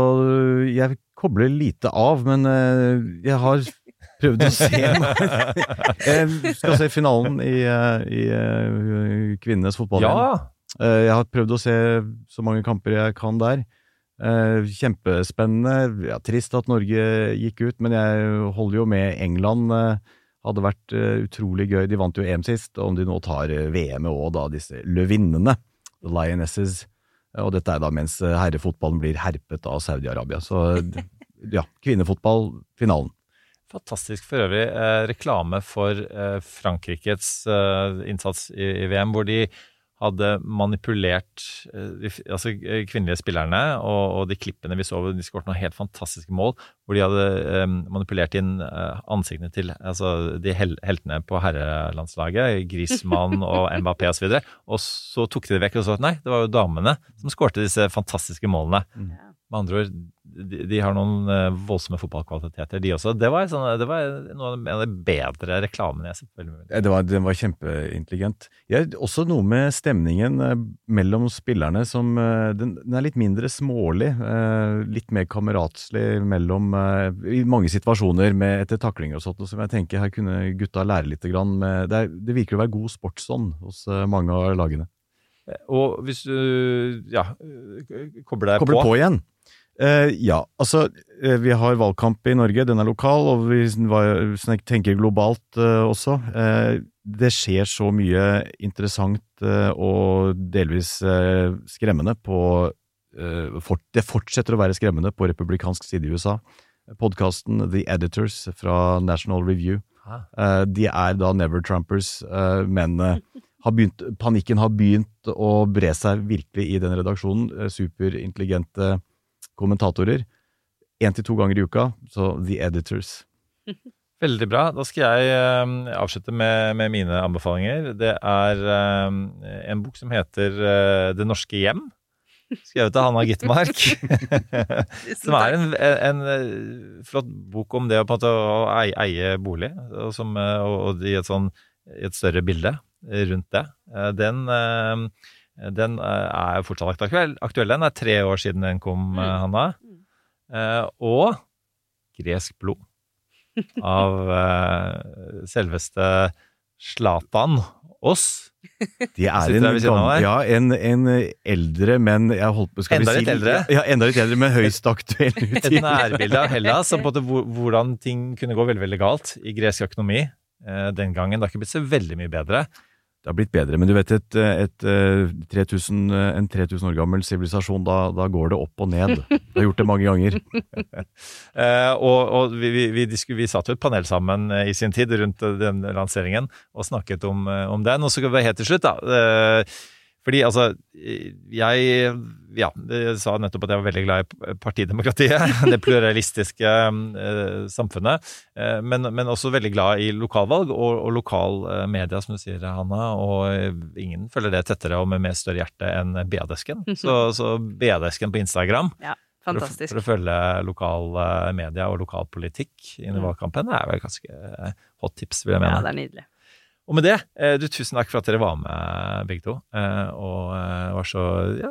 Jeg kobler lite av, men eh, jeg har prøvd å se Jeg skal se finalen i, eh, i eh, kvinnenes fotball. Ja! Eh, Jeg har prøvd å se så mange kamper jeg kan der. Eh, Kjempespennende. Ja, trist at Norge gikk ut, men jeg holder jo med England. eh, Hadde vært eh, utrolig gøy. De vant jo EM sist, og om de nå tar eh, VM òg, da, disse løvinnene. The Lionesses. Og dette er da mens eh, herrefotballen blir herpet av Saudi-Arabia. Så ja, kvinnefotball, finalen. Fantastisk for øvrig eh, reklame for eh, Frankrikes eh, innsats i, i VM, hvor de hadde manipulert eh, de, altså, eh, kvinnelige spillerne, og, og de klippene vi så, hvor de skåret noen helt fantastiske mål, hvor de hadde eh, manipulert inn ansiktene til altså, de hel, heltene på herrelandslaget, Griezmann og Mbappé osv., og, så og så tok de det vekk og så at nei, det var jo damene som skårte disse fantastiske målene. Med andre ord, de, de har noen eh, voldsomme fotballkvaliteter, de også. Det var, sånn, det var noe av de bedre reklamene jeg har sett. Det var, den var kjempeintelligent. Jeg, også noe med stemningen eh, mellom spillerne som eh, den, den er litt mindre smålig. Litt mer kameratslig mellom I mange situasjoner med etter taklinger og sånt, som jeg tenker her kunne gutta lære litt. Grann med, det, er, det virker å være god sportsånd hos mange av lagene. Og hvis du ja, kobler deg Kobler på, på igjen. Eh, ja, altså uh, vi har valgkamp i Norge, den er lokal, og vi var- tenker globalt uh, også. Det skjer så mye interessant og delvis skremmende på fort, Det fortsetter å være skremmende på republikansk side i USA. Podkasten The Editors fra National Review. Ah. De er da Never Trumpers, men har begynt, panikken har begynt å bre seg virkelig i den redaksjonen. Superintelligente kommentatorer. én til to ganger i uka. Så The Editors. Veldig bra. Da skal jeg eh, avslutte med, med mine anbefalinger. Det er eh, en bok som heter uh, Det norske hjem. Skrevet av Hanna Gitmark. som er en, en, en flott bok om det å, på en måte, å eie, eie bolig, og, som, eh, og, og i et, sånn, i et større bilde rundt det. Eh, Den, eh, den eh, er fortsatt aktuell. aktuell. Den er tre år siden den kom, mm. Hanna. Eh, Og gresk blod av eh, selveste Slatan Oss. De er en, ja, en, en eldre, men jeg holdt på skal Enda vi si, litt eldre? Ja, enda litt eldre, men høyst aktuell. Et nærbilde av Hellas, og på hvordan ting kunne gå veldig veldig galt i gresk økonomi eh, den gangen. Det har ikke blitt så veldig mye bedre. Det har blitt bedre, men du vet, et, et, et 3000, eh, en 3000 år gammel sivilisasjon, da, da går det opp og ned. Vi har gjort det mange ganger. Eh, og og vi, vi, vi, vi satt jo et panel sammen eh, i sin tid rundt eh, den lanseringen og snakket om, eh, om den. Og så helt til slutt, da. eh, fordi altså, jeg ja, jeg sa nettopp at jeg var veldig glad i partidemokratiet, det pluralistiske eh, samfunnet. Eh, men, men også veldig glad i lokalvalg og, og lokal eh, media, som du sier, Hanna. Og eh, ingen følger det tettere og med mer større hjerte enn BA-desken. Så, så BA-desken på Instagram Ja, for å, for å følge lokal eh, media og lokal politikk inn i valgkampen, valgkampen er vel ganske eh, hot tips, vil jeg mene. Ja, det er nydelig. Og med det, eh, du, tusen takk for at dere var med, begge to. eh, Og eh, var så ja,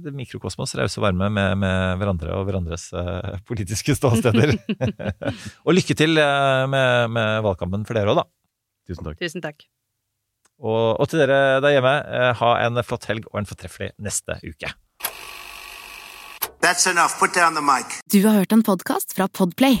det mikrokosmos, rause og varme med, med hverandre og hverandres eh, politiske ståsteder. og lykke til eh, med, med valgkampen for dere òg, da. Tusen takk. Tusen takk. Og, og til dere der hjemme, eh, ha en flott helg og en fortreffelig neste uke. That's enough. Put down the mic. Du har hørt en podkast fra Podplay.